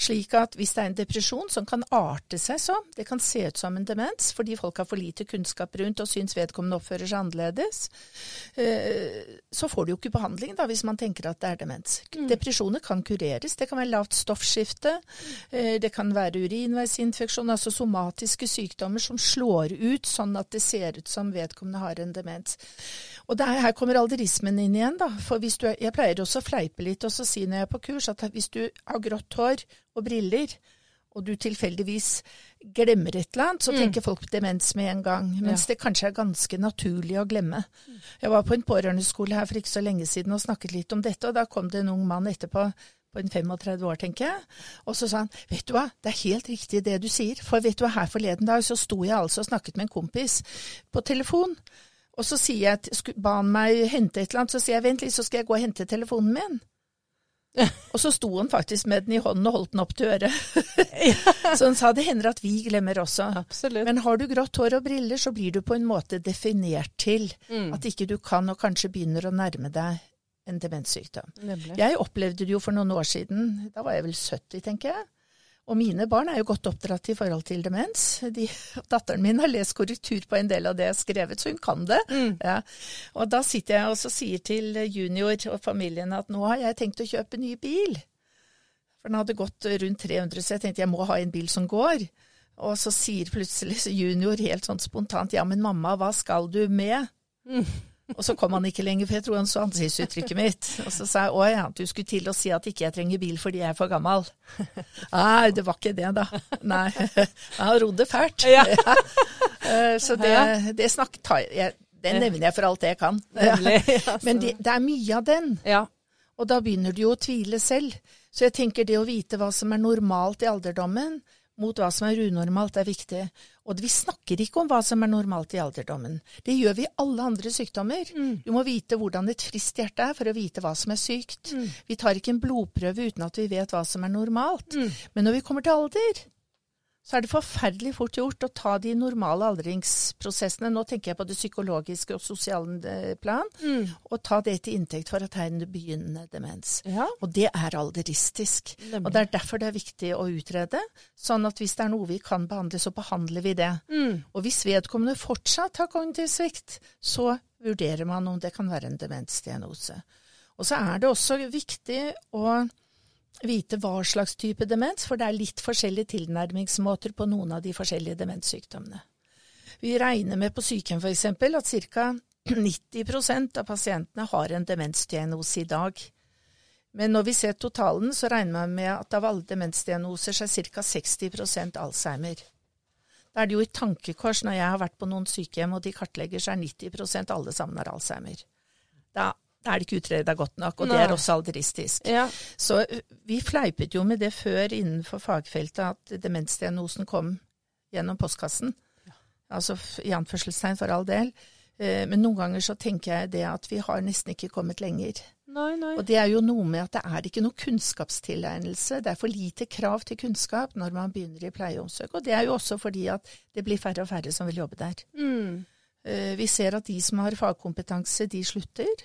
Slik at hvis det er en depresjon som kan arte seg sånn, det kan se ut som en demens fordi folk har for lite kunnskap rundt og syns vedkommende oppfører seg annerledes, eh, så får du jo ikke behandling da, hvis man tenker at det er demens. Depresjoner kan kureres. Det kan være lavt stoffskifte, eh, det kan være urinveisinfeksjon, altså somatiske sykdommer som slår ut sånn at det ser ut som vedkommende har en demens. Og der, her kommer alderismen inn igjen, da. For hvis du, jeg pleier også å fleipe litt og så si når jeg er på kurs at hvis du har grått hår og briller, og du tilfeldigvis glemmer et eller annet, så tenker folk demens med en gang. Mens det kanskje er ganske naturlig å glemme. Jeg var på en pårørendeskole her for ikke så lenge siden og snakket litt om dette, og da kom det en ung mann etterpå på en 35 år, tenker jeg. Og så sa han, vet du hva, det er helt riktig det du sier. For vet du hva, her forleden dag så sto jeg altså og snakket med en kompis på telefon. Og så sier jeg, ba han meg hente et eller annet, så sier jeg, vent litt, så skal jeg gå og hente telefonen min. (laughs) Og så sto han faktisk med den i hånden og holdt den opp til øret. (laughs) (laughs) så han sa det hender at vi glemmer også. Absolutt. Men har du grått hår og briller, så blir du på en måte definert til Mm. at ikke du kan og kanskje begynner å nærme deg en demenssykdom. Nemlig. Jeg opplevde det jo for noen år siden, da var jeg vel 70, tenker jeg. Og mine barn er jo godt oppdratt i forhold til demens. De, (laughs) datteren min har lest korrektur på en del av det jeg har skrevet, så hun kan det. Mm. Ja. Og da sitter jeg og sier til junior og familien at nå har jeg tenkt å kjøpe ny bil. For den hadde gått rundt 300, så jeg tenkte jeg må ha en bil som går. Og så sier plutselig junior helt sånn spontant ja, men mamma, hva skal du med? Og så kom han ikke lenger, for jeg tror han så ansiktsuttrykket mitt. Og så sa jeg å ja, du skulle til å si at ikke jeg trenger bil fordi jeg er for gammel. Nei, det var ikke det, da. Nei, (laughs) han rodde fælt. Ja. (laughs) Ja. Så det, det snakk, jeg, det nevner jeg for alt det jeg kan. (laughs) Men det, det er mye av den. Og da begynner du jo å tvile selv. Så jeg tenker det å vite hva som er normalt i alderdommen, mot hva som er unormalt, er viktig. Og vi snakker ikke om hva som er normalt i alderdommen. Det gjør vi i alle andre sykdommer. Du må vite hvordan et friskt hjerte er for å vite hva som er sykt. Vi tar ikke en blodprøve uten at vi vet hva som er normalt. Men når vi kommer til alder, så er det forferdelig fort gjort å ta de normale aldringsprosessene, nå tenker jeg på det psykologiske og sosiale plan, plan, og ta det til inntekt for at det er begynnende demens. Ja. Og det er alderistisk. Nemlig. Og det er derfor det er viktig å utrede, sånn at hvis det er noe vi kan behandle, så behandler vi det. Og hvis vedkommende fortsatt har kognitiv svikt, så vurderer man om det kan være en demensdiagnose. Og så er det også viktig å vite hva slags type demens, for det er litt forskjellige tilnærmingsmåter på noen av de forskjellige demenssykdommene. Vi regner med på sykehjem f.eks. at ca. 90% av pasientene har en demensdiagnose i dag. Men når vi ser totalen, så regner man med at av alle demensdiagnoser er ca. 60% Alzheimer. Da er det jo et tankekors når jeg har vært på noen sykehjem og de kartlegger, så er 90% alle sammen har Alzheimer. Da, da er det ikke utreda godt nok, og det er også alderistisk. Ja. Så vi fleipet jo med det før innenfor fagfeltet at demensdiagnosen kom gjennom postkassen. Altså i anførselstegn for all del. Men noen ganger så tenker jeg det at vi har nesten ikke kommet lenger. Nei, nei. Og det er jo noe med at det er ikke noe kunnskapstilegnelse. Det er for lite krav til kunnskap når man begynner i pleie og omsorg. Og det er jo også fordi at det blir færre og færre som vil jobbe der. Mm. Vi ser at de som har fagkompetanse, de slutter.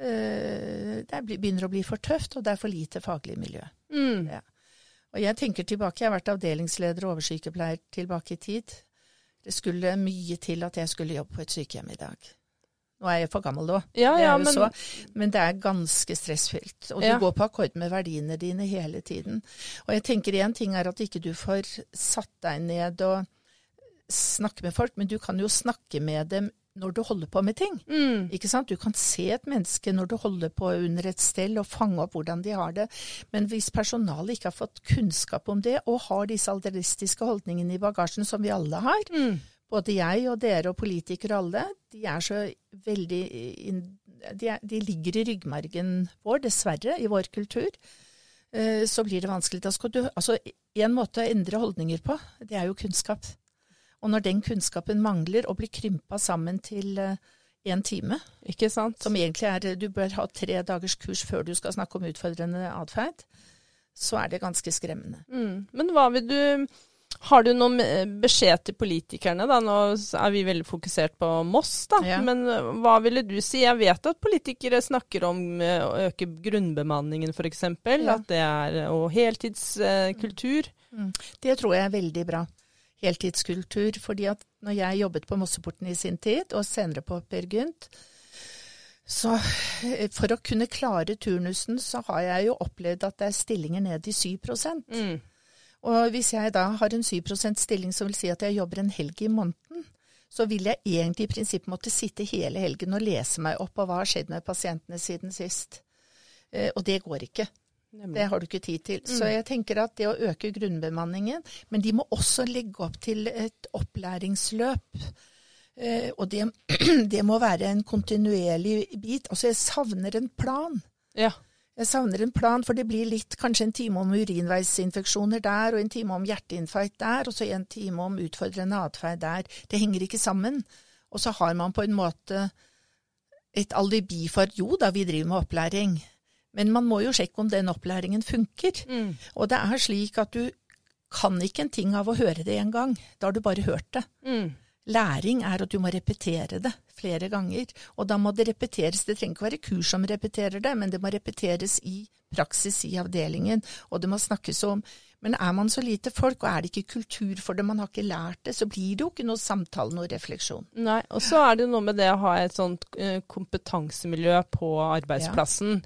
Eh, det begynner å bli for tøft, og det er for lite faglig miljø. Mm. Ja. Og jeg tenker tilbake, jeg har vært avdelingsleder og oversykepleier tilbake i tid. Det skulle mye til at jeg skulle jobbe på et sykehjem i dag. Nå er jeg for gammel òg, Ja, ja, men... Så, men det er ganske stressfylt. Og Ja. du går på akkord med verdiene dine hele tiden. Og jeg tenker én ting er at ikke du får satt deg ned og snakke med folk, men du kan jo snakke med dem når du holder på med ting. mm. Ikke sant? Du kan se et menneske når du holder på under et stell og fange opp hvordan de har det. Men hvis personalet ikke har fått kunnskap om det, og har disse alderistiske holdningene i bagasjen som vi alle har, Mm. både jeg og dere og politikere og alle, de er så veldig de, er, de ligger i ryggmargen vår, dessverre, i vår kultur. Eh, Så blir det vanskelig. Da skal du, altså, en måte å endre holdninger på, det er jo kunnskap. Og når den kunnskapen mangler og blir krympa sammen til én time, Ikke sant? som egentlig er Du bør ha tre dagers kurs før du skal snakke om utfordrende atferd, så er det ganske skremmende. Mm. Men hva vil du Har du noen eh, beskjed til politikerne? da? Nå er vi veldig fokusert på Moss, da. Ja. Men eh, hva ville du si? Jeg vet at politikere snakker om eh, å øke grunnbemanningen f.eks. Ja. At det er Og heltidskultur. Det tror jeg er veldig bra. Heltidskultur. fordi at når jeg jobbet på Mosseporten i sin tid, og senere på Per Gynt, så eh, for å kunne klare turnusen, så har jeg jo opplevd at det er stillinger ned i 7 mm. Og hvis jeg da har en 7% stilling som vil si at jeg jobber en helg i måneden, så vil jeg egentlig i prinsippet måtte sitte hele helgen og lese meg opp på hva har skjedd med pasientene siden sist. Eh, og det går ikke. Det har du ikke tid til. Så jeg tenker at det å øke grunnbemanningen, men de må også legge opp til et opplæringsløp. Eh, og det, (clears throat) det må være en kontinuerlig bit. Altså jeg savner en plan. Ja. Jeg savner en plan, for det blir litt kanskje en time om urinveisinfeksjoner der, og en time om hjerteinfarkt der, og så en time om utfordrende atferd der. Det henger ikke sammen. Og så har man på en måte et alibi for jo da, vi driver med opplæring. Men man må jo sjekke om den opplæringen funker. Mm. Og det er slik at du kan ikke en ting av å høre det en gang. Da har du bare hørt det. Mm. Læring er at du må repetere det flere ganger. Og da må det repeteres. Det trenger ikke være kurs som repeterer det, men det må repeteres i praksis i avdelingen. Og det må snakkes om. Men er man så lite folk, og er det ikke kultur for det, man har ikke lært det, så blir det jo ikke noe samtale, noe refleksjon. Nei, og så er det noe med det å ha et sånt eh, kompetansemiljø på arbeidsplassen.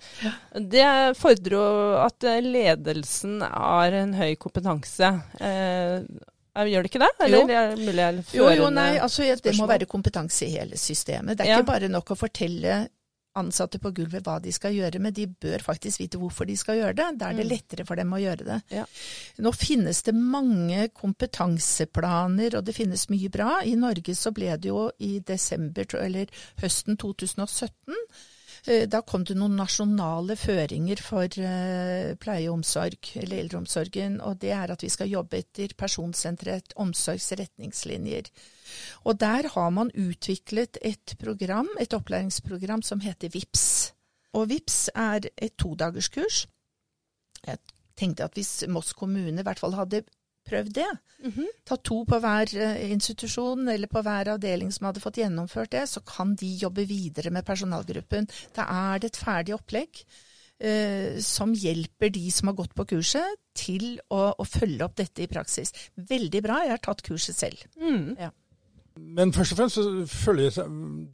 Det fordrer jo at eh, ledelsen har en høy kompetanse. Eh, gjør det ikke det? Eller Jo. er det mulig jeg Jo, jo, nei, altså det må være kompetanse i hele systemet. Det er Ja. ikke bare nok å fortelle ansatte på gulvet hva de skal gjøre, men de bør faktisk vite hvorfor de skal gjøre det. Da er det Mm. lettere for dem å gjøre det. Ja. Nå finnes det mange kompetanseplaner, og det finnes mye bra. I Norge så ble det jo i desember, eller høsten 2017, eh, da kom det noen nasjonale føringer for eh, pleie og omsorg, eller eldreomsorgen, og det er at vi skal jobbe etter personsentrert omsorgsretningslinjer. Og der har man utviklet et program, et opplæringsprogram som heter VIPS. Og VIPS er et todagerskurs. Jeg tenkte at hvis Moss kommune i hvert fall hadde prøvd det, Mhm. ta to på hver eh, institusjon eller på hver avdeling som hadde fått gjennomført det, så kan de jobbe videre med personalgruppen. Da er det et ferdig opplegg eh, som hjelper de som har gått på kurset, til å, å følge opp dette i praksis. Veldig bra, jeg har tatt kurset selv. Mm. Men først og fremst så føler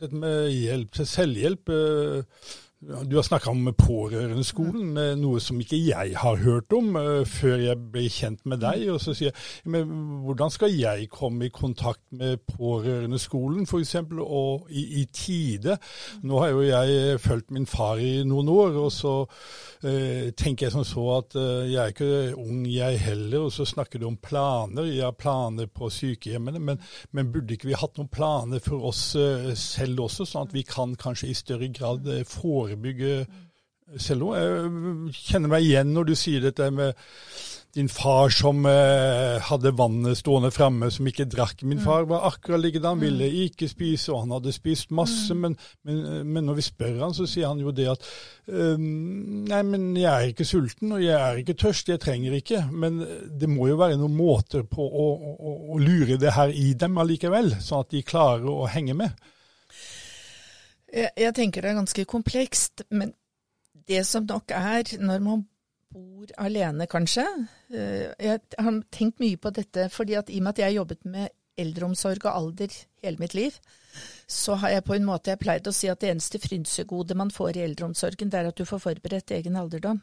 dette med hjelp til selvhjelp eh, Du har snakka om pårørendeskolen, eh, noe som ikke jeg har hørt om eh, før jeg ble kjent med deg. Og så sier jeg men hvordan skal jeg komme i kontakt med pårørendeskolen f.eks. og i, i tide? Nå har jo jeg fulgt min far i noen år, og så eh, tenker jeg som så at eh, jeg er ikke ung jeg heller, og så snakker du om planer. Jeg har planer på sykehjemmene, men, men burde ikke vi hatt noen planer for oss eh, selv også, sånn at vi kan kanskje i større grad eh, forebygge selvmord. Jeg kjenner meg igjen når du sier dette med din far som eh, hadde vannet stående framme, som ikke drakk. Min far var akkurat likedan, han ville ikke spise, og han hadde spist masse. Men, men, men, når vi spør han, så sier han jo det at um, nei, men jeg er ikke sulten, og jeg er ikke tørst, jeg trenger ikke. Men det må jo være noen måter på å, å, å lure det her i dem allikevel, sånn at de klarer å henge med. Jeg, jeg tenker det er ganske komplekst, men det som nok er, når man bor alene, kanskje eh, Jeg har tenkt mye på dette, fordi at i og med at jeg har jobbet med eldreomsorg og alder hele mitt liv, så har jeg på en måte jeg pleid å si at det eneste frynsegode man får i eldreomsorgen, det er at du får forberedt egen alderdom.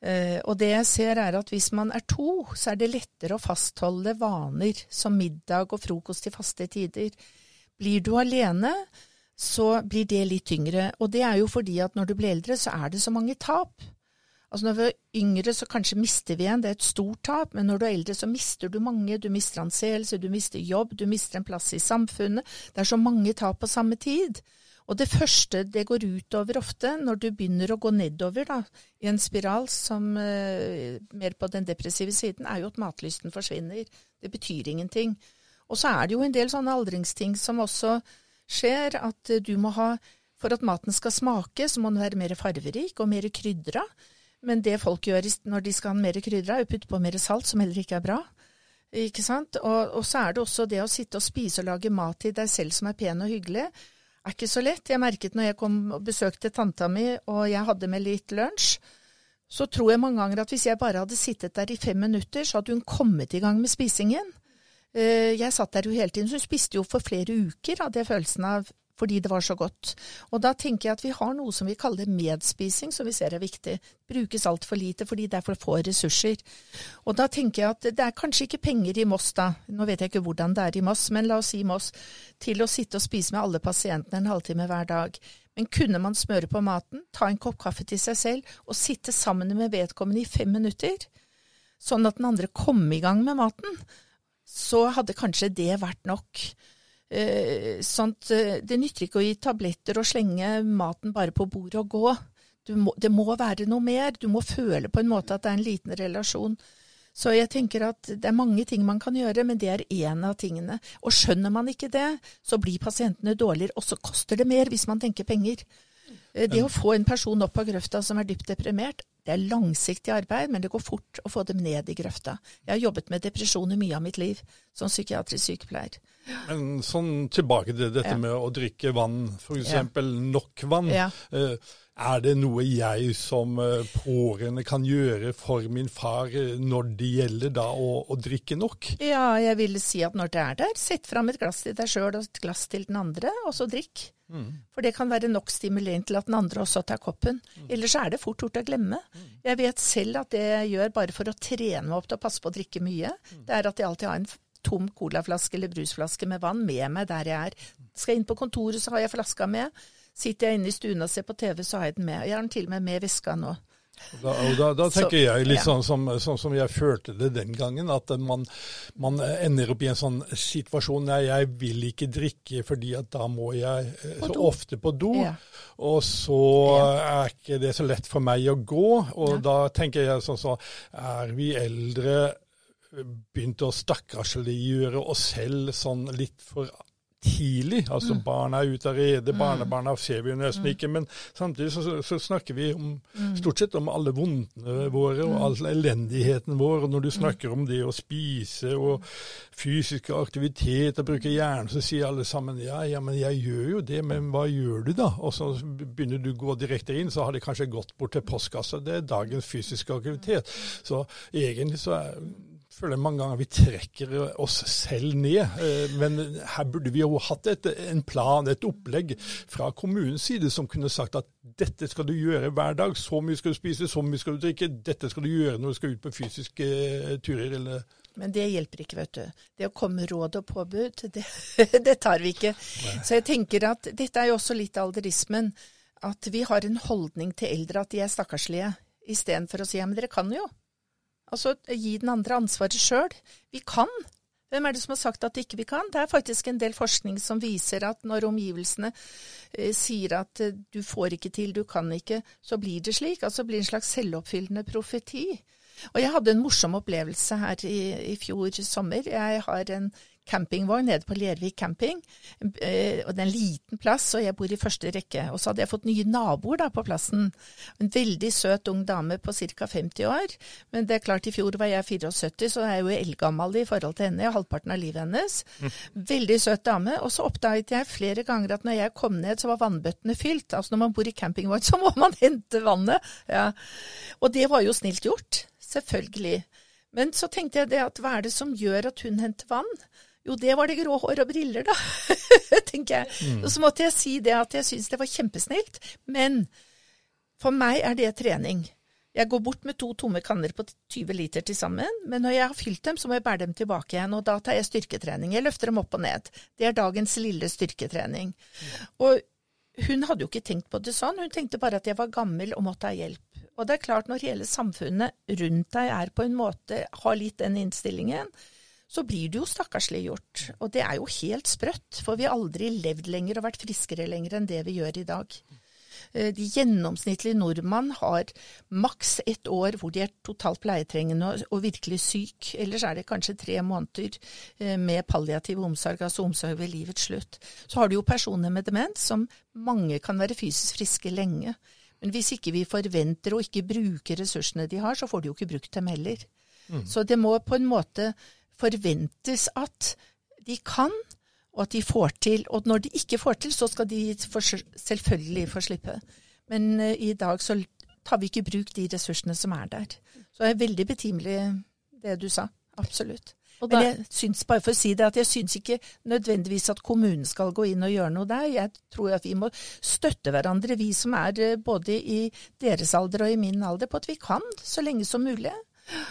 Uh, og det jeg ser er at hvis man er to, så er det lettere å fastholde vaner som middag og frokost til faste tider. Blir du alene, så blir det litt tyngre. Og det er jo fordi at når du blir eldre, så er det så mange tap. Altså Når vi er yngre, så kanskje mister vi en, det er et stort tap, men når du er eldre, så mister du mange. Du mister anseelse, du mister jobb, du mister en plass i samfunnet. Det er så mange tap på samme tid. Og det første det går utover ofte, når du begynner å gå nedover da, i en spiral som eh, mer på den depressive siden, er jo at matlysten forsvinner. Det betyr ingenting. Og så er det jo en del sånne aldringsting som også skjer, at du må ha For at maten skal smake, så må den være mer farverik og mer krydra. Men det folk gjør når de skal ha mer krydra, er å putte på mer salt, som heller ikke er bra. Ikke sant? Og, og, så er det også det å sitte og spise og lage mat til deg selv som er pen og hyggelig, er ikke så lett. Jeg merket når jeg kom og besøkte tanta mi, og jeg hadde med litt lunsj, så tror jeg mange ganger at hvis jeg bare hadde sittet der i fem minutter, så hadde hun kommet i gang med spisingen. Eh, jeg satt der jo hele tiden, så hun spiste jo for flere uker, hadde jeg følelsen av fordi det var så godt. Og da tenker jeg at vi har noe som vi kaller medspising, som vi ser er viktig. Brukes altfor lite fordi det er for få ressurser. Og da tenker jeg at det er kanskje ikke penger i Moss, da, nå vet jeg ikke hvordan det er i Moss, men la oss si Moss, til å sitte og spise med alle pasientene en halvtime hver dag. Men kunne man smøre på maten, ta en kopp kaffe til seg selv og sitte sammen med vedkommende i fem minutter, sånn at den andre kom i gang med maten, så hadde kanskje det vært nok. Eh, sånt, eh, det nytter ikke å gi tabletter og slenge maten bare på bordet og gå. Må, det må være noe mer. Du må føle på en måte at det er en liten relasjon. Så jeg tenker at det er mange ting man kan gjøre, men det er én av tingene. Og skjønner man ikke det, så blir pasientene dårligere, og så koster det mer hvis man tenker penger. Eh, det å få en person opp av grøfta som er dypt deprimert, det er langsiktig arbeid, men det går fort å få dem ned i grøfta. Jeg har jobbet med depresjoner mye av mitt liv som psykiatrisk sykepleier. Men sånn tilbake til dette ja. med å drikke vann, f.eks. Ja. nok vann. Ja. Er det noe jeg som eh, pårørende kan gjøre for min far eh, når det gjelder da å, å, drikke nok? Ja, jeg vil si at når det er der, sett fram et glass til deg sjøl og et glass til den andre, og så drikk. Mm. For det kan være nok stimulerende til at den andre også tar koppen. Mm. Ellers er det fort gjort å glemme. Mm. Jeg vet selv at det jeg gjør bare for å trene meg opp til å passe på å drikke mye, mm. det er at jeg alltid har en tom colaflaske eller brusflaske med vann med meg der jeg er. Skal jeg inn på kontoret, så har jeg flaska med. Sitter jeg inne i stuen og ser på TV, så har jeg den med. Jeg har den til og med med veska nå. Da, da, da, tenker så, jeg litt ja. sånn, som, sånn, som, jeg følte det den gangen, at man, man, ender opp i en sånn situasjon Nei, jeg vil ikke drikke fordi at da må jeg eh, så ofte på do. Ja. Og så ja. er ikke det så lett for meg å gå. Og da tenker jeg sånn så Er vi eldre begynt å stakkarsliggjøre oss selv sånn litt for tidlig. Altså mm. barna er ute av rede, mm. barnebarna ser vi jo nesten mm. ikke. Men samtidig så, så, snakker vi om, mm. stort sett om alle vondene våre og mm. all elendigheten vår. Og når du snakker om det å spise og fysisk aktivitet og bruke hjernen, så sier alle sammen ja, ja, men jeg gjør jo det, men hva gjør du da? Og så begynner du å gå direkte inn, så har de kanskje gått bort til postkassa. Det er dagens fysiske aktivitet. Så egentlig så er føler mange ganger vi trekker oss selv ned. Eh, men her burde vi jo hatt et, en plan, et opplegg fra kommunens side som kunne sagt at dette skal du gjøre hver dag. Så mye skal du spise, så mye skal du drikke. Dette skal du gjøre når du skal ut på fysiske eh, turer. eller... Men det hjelper ikke, vet du. Det å komme med råd og påbud, (laughs) det, det tar vi ikke. Nei. Så jeg tenker at dette er jo også litt alderismen. At vi har en holdning til eldre at de er stakkarslige, istedenfor å si ja, men dere kan jo. Altså gi den andre ansvaret sjøl. Vi kan. Hvem er det som har sagt at ikke vi kan? Det er faktisk en del forskning som viser at når omgivelsene eh, sier at eh, du får ikke til, du kan ikke, så blir det slik. Altså blir det en slags selvoppfyllende profeti. Og jeg hadde en morsom opplevelse her i, i fjor sommer. Jeg har en campingvogn nede på Lervik camping. Eh, og Det er en liten plass, og jeg bor i første rekke. Og så hadde jeg fått nye naboer da på plassen. En veldig søt ung dame på ca. 50 år. Men det er klart, i fjor var jeg 74, så er jeg jo eldgammel i forhold til henne, og halvparten av livet hennes. Mm. Veldig søt dame. Og så oppdaget jeg flere ganger at når jeg kom ned, så var vannbøttene fylt. Altså når man bor i campingvogn, (laughs) så må man hente vannet. Ja. Og det var jo snilt gjort. Selvfølgelig. Men så tenkte jeg det at hva er det som gjør at hun henter vann? Jo, det var det grå hår og briller, da, (laughs) tenker jeg. Mm. Og så måtte jeg si det at jeg syns det var kjempesnilt. Men for meg er det trening. Jeg går bort med to tomme kanner på 20 liter til sammen, men når jeg har fylt dem, så må jeg bære dem tilbake igjen, og da tar jeg styrketrening. Jeg løfter dem opp og ned. Det er dagens lille styrketrening. Mm. Og hun hadde jo ikke tenkt på det sånn, hun tenkte bare at jeg var gammel og måtte ha hjelp. Og det er klart, når hele samfunnet rundt deg er på en måte, har litt den innstillingen, så blir du jo stakkarsliggjort. Og det er jo helt sprøtt, for vi har aldri levd lenger og vært friskere lenger enn det vi gjør i dag. Eh, de gjennomsnittlige nordmann har maks ett år hvor de er totalt pleietrengende og virkelig syk. Ellers er det kanskje tre måneder eh, med palliativ omsorg, altså omsorg ved livets slutt. Så har du jo personer med demens som mange kan være fysisk friske lenge. Men hvis ikke vi forventer å ikke bruke ressursene de har, så får de jo ikke brukt dem heller. Mm. Så det må på en måte forventes at de kan, og at de får til. Og når de ikke får til, så skal de selvfølgelig få slippe. Men uh, i dag så tar vi ikke i bruk de ressursene som er der. Så det er veldig betimelig det du sa. Absolutt. Men jeg syns bare for å si det, at jeg syns ikke nødvendigvis at kommunen skal gå inn og gjøre noe der. Jeg tror at vi må støtte hverandre, vi som er eh, både i deres alder og i min alder, på at vi kan så lenge som mulig.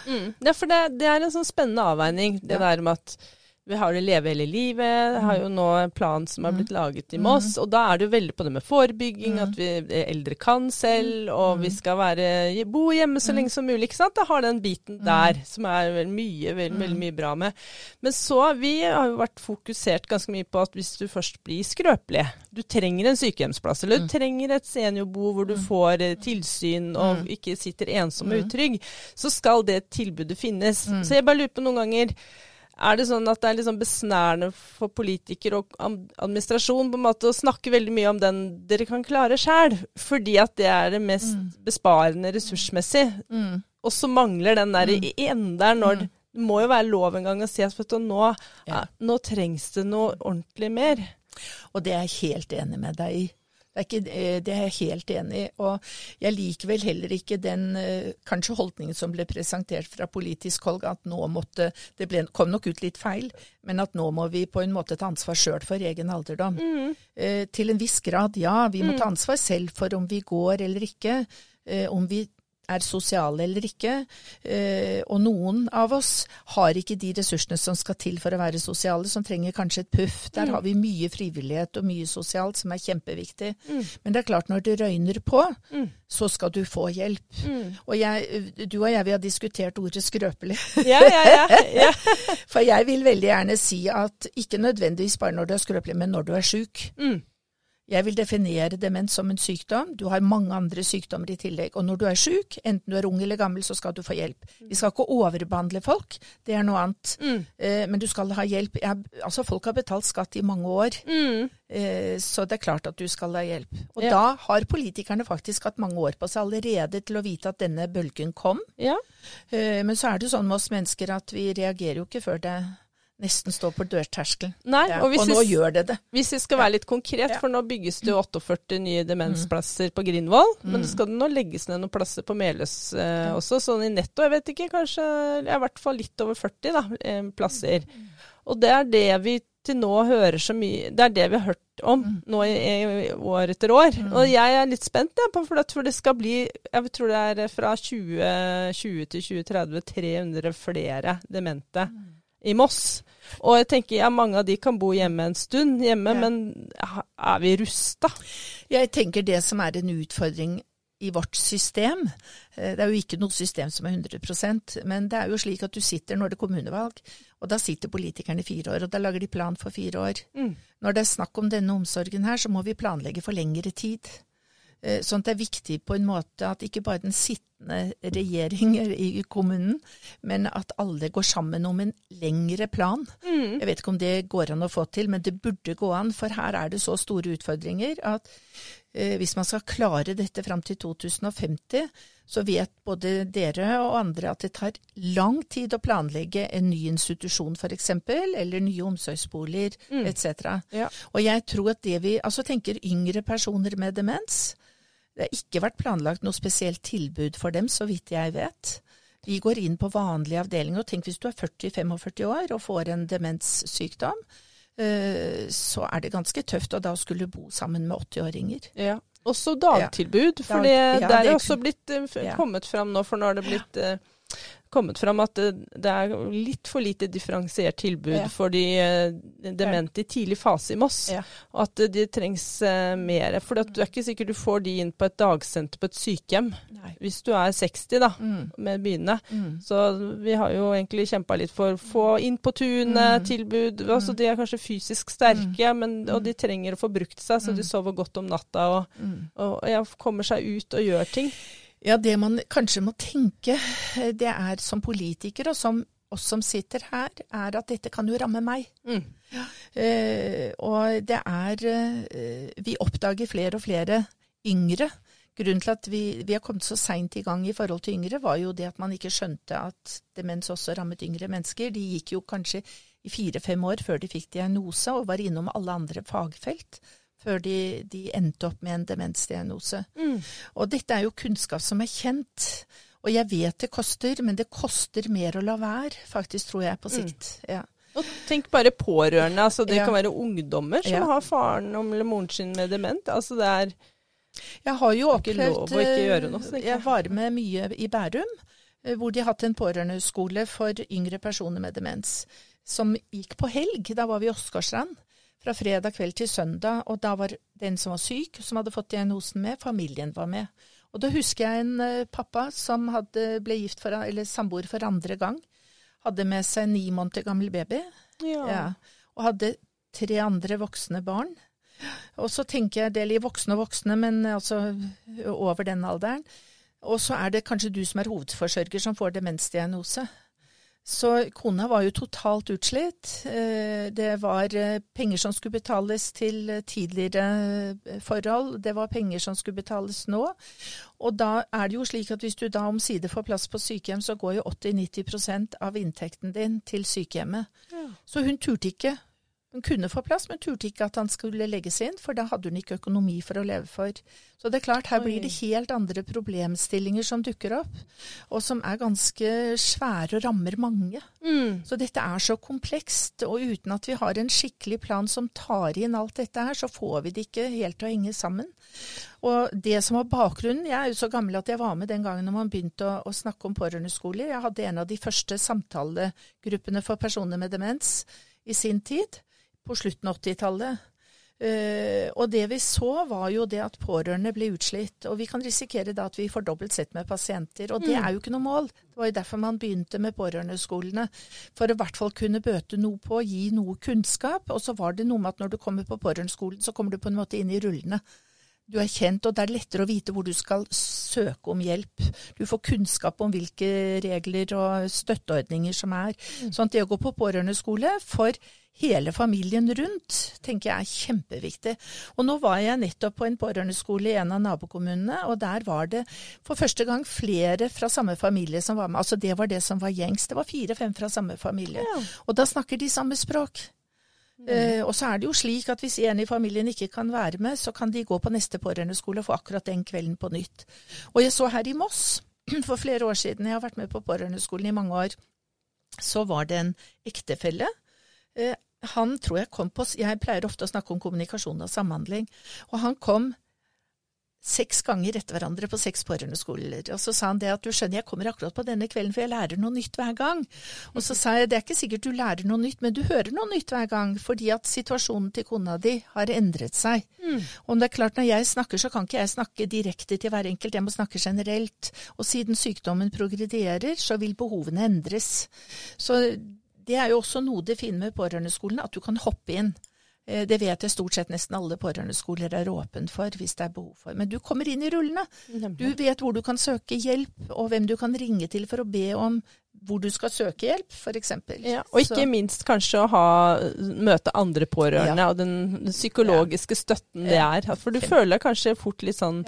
Mm. Ja, for det, det, er en sånn spennende avveining, det ja. der med at vi har det Leve hele livet. Har jo nå en plan som har blitt laget i mm. Moss. Og da er det jo veldig på det med forebygging, at vi eldre kan selv, og vi skal være, bo hjemme så lenge som mulig. ikke sant? Det har den biten der som er veldig mye, veldig, veldig mye bra med. Men så, vi har jo vært fokusert ganske mye på at hvis du først blir skrøpelig, du trenger en sykehjemsplass, eller du trenger et seniorbo hvor du får eh, tilsyn og ikke sitter ensom og utrygg, så skal det tilbudet finnes. Så jeg bare lurer på noen ganger er det sånn at det er liksom besnærende for politikere og administrasjon på en måte å snakke veldig mye om den dere kan klare sjæl, fordi at det er det mest mm. besparende ressursmessig. Mm. Og så mangler den der mm. ene når mm. Det må jo være lov en gang å si at du, nå, ja. nå trengs det noe ordentlig mer. Og det er jeg helt enig med deg i. Det er, ikke, eh, det er, jeg helt enig i. Og jeg liker vel heller ikke den eh, kanskje holdningen som ble presentert fra politisk hold, at nå måtte Det ble, kom nok ut litt feil, men at nå må vi på en måte ta ansvar sjøl for egen alderdom. Mm. Eh, til en viss grad, ja. Vi må mm. ta ansvar selv for om vi går eller ikke. Eh, om vi er sosiale eller ikke. Eh, og noen av oss har ikke de ressursene som skal til for å være sosiale, som trenger kanskje et puff. Der mm. har vi mye frivillighet og mye sosialt som er kjempeviktig. Mm. Men det er klart, når det røyner på, mm. så skal du få hjelp. Mm. Og jeg, du og jeg, vi har diskutert ordet skrøpelig. Ja, ja, ja, (laughs) for jeg vil veldig gjerne si at ikke nødvendigvis bare når du er skrøpelig, men når du er sjuk. Mm. Jeg vil definere demens som en sykdom. Du har mange andre sykdommer i tillegg. Og når du er syk, enten du er ung eller gammel, så skal du få hjelp. Vi skal ikke overbehandle folk, det er noe annet. Mm. Eh, men du skal ha hjelp. Jeg, altså, folk har betalt skatt i mange år, mm. eh, så det er klart at du skal ha hjelp. Og ja. da har politikerne faktisk hatt mange år på seg allerede til å vite at denne bølgen kom. Ja. Eh, men så er det sånn med oss mennesker at vi reagerer jo ikke før det nesten stå på dørterskelen. Ja, og, og, nå vi, gjør det det. Hvis vi skal være litt konkret, for nå bygges det jo 48 nye demensplasser på Grindvoll. Mm. Men det skal nå legges ned noen plasser på Meløs eh, også, sånn i netto. Jeg vet ikke, kanskje i hvert fall litt over 40 da, eh, plasser. Og det er det vi til nå hører så mye Det er det vi har hørt om mm. nå i, i, år etter år. Mm. Og jeg er litt spent ja, på for, det skal bli Jeg tror det er fra 2020 til 2030 300 flere demente. Mm i Moss. Og jeg tenker ja, mange av de kan bo hjemme en stund, hjemme, ja. men er vi rusta? Jeg tenker det som er en utfordring i vårt system eh, Det er jo ikke noe system som er 100% men det er jo slik at du sitter når det er kommunevalg, og da sitter politikerne i fire år, og da lager de plan for fire år. Mm. Når det er snakk om denne omsorgen her, så må vi planlegge for lengre tid. Eh, sånn at det er viktig på en måte at ikke bare den sittende regjering (laughs) i kommunen, men at alle går sammen om en lengre plan. Mm. Jeg vet ikke om det går an å få til, men det burde gå an, for her er det så store utfordringer at eh, hvis man skal klare dette fram til 2050, så vet både dere og andre at det tar lang tid å planlegge en ny institusjon f.eks., eller nye omsorgsboliger Mm. etc. Ja. Og jeg tror at det vi altså tenker yngre personer med demens Det har ikke vært planlagt noe spesielt tilbud for dem, så vidt jeg vet. Vi går inn på vanlige avdelinger, og tenk hvis du er 40-45 år og får en demenssykdom, eh, så er det ganske tøft å da skulle bo sammen med 80-åringer. Ja. Også dagtilbud, for Dag- det, ja, der er det- også blitt eh, Ja. kommet fram nå, for nå har det blitt eh, kommet fram at det, er litt for lite differensiert tilbud Ja. for de eh, demente i tidlig fase i Moss. Ja. At det, det trengs eh, mer. For det er ikke sikkert du får de inn på et dagsenter på et sykehjem Nei. hvis du er 60 da, Mm. med begynnende. Mm. Så vi har jo egentlig kjempa litt for å få inn på tunet, Mm. tilbud. Altså, de er kanskje fysisk sterke, men, og de trenger å få brukt seg, så de sover godt om natta og, Mm. og ja, kommer seg ut og gjør ting. Ja, det man kanskje må tenke, eh, det er som politiker, og som oss som sitter her, er at dette kan jo ramme meg. Mm. Eh, og det er eh, Vi oppdager flere og flere yngre. Grunnen til at vi, vi har kommet så seint i gang i forhold til yngre, var jo det at man ikke skjønte at demens også rammet yngre mennesker. De gikk jo kanskje i fire-fem år før de fikk diagnose, og var innom alle andre fagfelt før de, de endte opp med en demensdiagnose. Mm. Og dette er jo kunnskap som er kjent. Og jeg vet det koster, men det koster mer å la være, faktisk, tror jeg, på sikt. Ja. Og tenk bare pårørende. altså Det Ja. kan være ungdommer som Ja. har faren eller moren sin med dement. altså det er Jeg har jo opplevd. Jeg var med mye i Bærum, eh, hvor de har hatt en pårørendeskole for yngre personer med demens, som gikk på helg. Da var vi i Åsgårdstrand. Fra fredag kveld til søndag, og da var den som var syk, som hadde fått diagnosen med, familien var med. Og da husker jeg en eh, pappa som hadde, ble gift for, eller samboer for andre gang. Hadde med seg ni måneder gammel baby. ja. Ja. Og hadde tre andre voksne barn. Og så tenker jeg, er litt voksne og voksne, men altså over den alderen. Og så er det kanskje du som er hovedforsørger som får demensdiagnose. Så kona var jo totalt utslitt. Eh, Det var eh, penger som skulle betales til tidligere eh, forhold. Det var penger som skulle betales nå. Og da er det jo slik at hvis du da omsider får plass på sykehjem, så går jo 80-90% av inntekten din til sykehjemmet. Ja. Så hun turte ikke. Hun kunne få plass, men turte ikke at han skulle legges inn, for da hadde hun ikke økonomi for å leve for. Så det er klart, her blir det helt andre problemstillinger som dukker opp, og som er ganske svære og rammer mange. Mm. Så dette er så komplekst, og uten at vi har en skikkelig plan som tar inn alt dette her, så får vi det ikke helt til å henge sammen. Og det som var bakgrunnen, jeg er jo så gammel at jeg var med den gangen når man begynte å, å snakke om pårørendeskoler. Jeg hadde en av de første samtalegruppene for personer med demens i sin tid, på slutten av 80-tallet. Uh, og det vi så var jo det at pårørende ble utslitt, og vi kan risikere da at vi får dobbelt sett med pasienter, og det Mm. er jo ikke noe mål. Det var jo derfor man begynte med pårørendeskolene, for å i hvert fall kunne bøte noe på, gi noe kunnskap, og så var det noe med at når du kommer på pårørendeskolen, så kommer du på en måte inn i rullene. Du er kjent, og det er lettere å vite hvor du skal søke om hjelp. Du får kunnskap om hvilke regler og støtteordninger som er. Sånn at det å gå på pårørendeskole for hele familien rundt, tenker jeg er kjempeviktig. Og nå var jeg nettopp på en pårørendeskole i en av nabokommunene, og der var det for første gang flere fra samme familie som var med. Altså det var det som var gjengs. Det var fire-fem fra samme familie. Og da snakker de samme språk. Eh, og så er det jo slik at hvis en i familien ikke kan være med, så kan de gå på neste pårørendeskole og få akkurat den kvelden på nytt. Og jeg så her i Moss (clears throat) for flere år siden, jeg har vært med på pårørendeskolen i mange år, så var det en ektefelle. Eh, han tror jeg kom på Jeg pleier ofte å snakke om kommunikasjon og samhandling. Og han kom seks ganger etter hverandre på seks pårørendeskoler. Og så sa han det at du skjønner, jeg kommer akkurat på denne kvelden, for jeg lærer noe nytt hver gang. Og så sa jeg det er ikke sikkert du lærer noe nytt, men du hører noe nytt hver gang, fordi at situasjonen til kona di har endret seg. Mm. Og det er klart, når jeg snakker, så kan ikke jeg snakke direkte til hver enkelt, jeg må snakke generelt. Og siden sykdommen progredierer, så vil behovene endres. Så det er jo også noe det fine med pårørendeskolen, at du kan hoppe inn. Eh, det vet jeg stort sett nesten alle pårørendeskoler er åpne for, hvis det er behov for. Men du kommer inn i rullene. Du vet hvor du kan søke hjelp, og hvem du kan ringe til for å be om hvor du skal søke hjelp, f.eks. Ja, og ikke Så. minst kanskje å ha, møte andre pårørende, ja. og den, psykologiske ja. støtten det er. For du føler kanskje fort litt sånn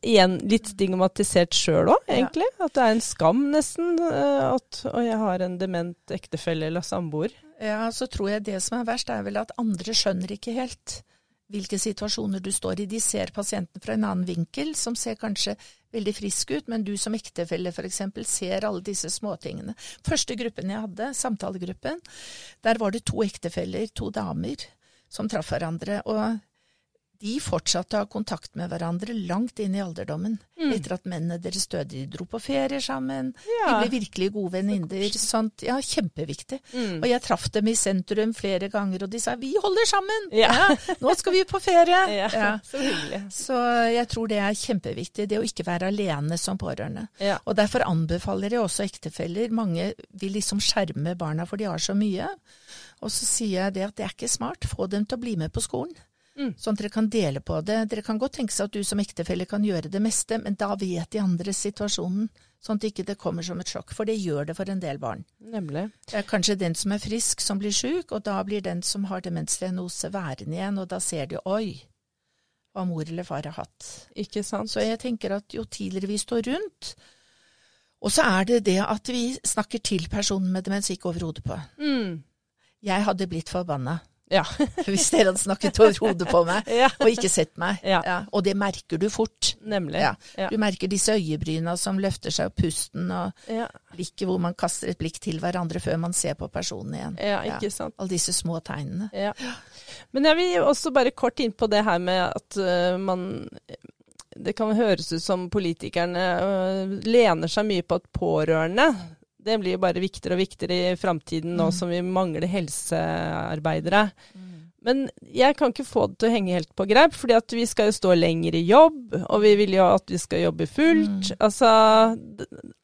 igjen litt stigmatisert sjøl òg, egentlig. At det er en skam nesten eh, at og jeg har en dement ektefelle eller samboer. Ja, så tror jeg det som er verst, er vel at andre skjønner ikke helt hvilke situasjoner du står i. De ser pasienten fra en annen vinkel, som ser kanskje veldig frisk ut, men du som ektefelle f.eks. ser alle disse småtingene. Første gruppen jeg hadde, samtalegruppen, der var det to ektefeller, to damer, som traff hverandre. og de fortsatte å ha kontakt med hverandre langt inn i alderdommen. Mm. Etter at mennene deres døde. De dro på ferie sammen. Ja. De ble virkelig gode venninner. Sånt. Ja, kjempeviktig. Mm. Og jeg traff dem i sentrum flere ganger, og de sa 'vi holder sammen'. Ja. ja nå skal vi på ferie. (laughs) Ja, Så hyggelig. Så jeg tror det er kjempeviktig, det å ikke være alene som pårørende. Og derfor anbefaler jeg også ektefeller. Mange vil liksom skjerme barna, for de har så mye. Og så sier jeg det at det er ikke smart. Få dem til å bli med på skolen. Mm. Sånn at dere kan dele på det. Dere kan godt tenke seg at du som ektefelle kan gjøre det meste, men da vet de andre situasjonen. Sånn at ikke det kommer som et sjokk, for det gjør det for en del barn. Nemlig. Det er kanskje den som er frisk som blir sjuk, og da blir den som har demensdiagnose værende igjen, og da ser de oi, hva mor eller far har hatt. Ikke sant. Så jeg tenker at jo tidligere vi står rundt, og så er det det at vi snakker til personen med demens, ikke over hodet på. Mm. Jeg hadde blitt forbanna ja. (laughs) Hvis dere hadde snakket over hodet på meg (laughs) ja. og ikke sett meg. Ja. ja. Og det merker du fort. Nemlig. Du merker disse øyebryna som løfter seg, og pusten, og blikket hvor man kaster et blikk til hverandre før man ser på personen igjen. Ja, ikke sant. Alle disse små tegnene. Men jeg vil også bare kort inn på det her med at uh, man det kan høres ut som politikerne uh, lener seg mye på at pårørende det blir jo bare viktigere og viktigere i framtiden nå mm. som vi mangler helsearbeidere. Mm. Men jeg kan ikke få det til å henge helt på greip, fordi at vi skal jo stå lenger i jobb, og vi vil jo at vi skal jobbe fullt. Mm. Altså,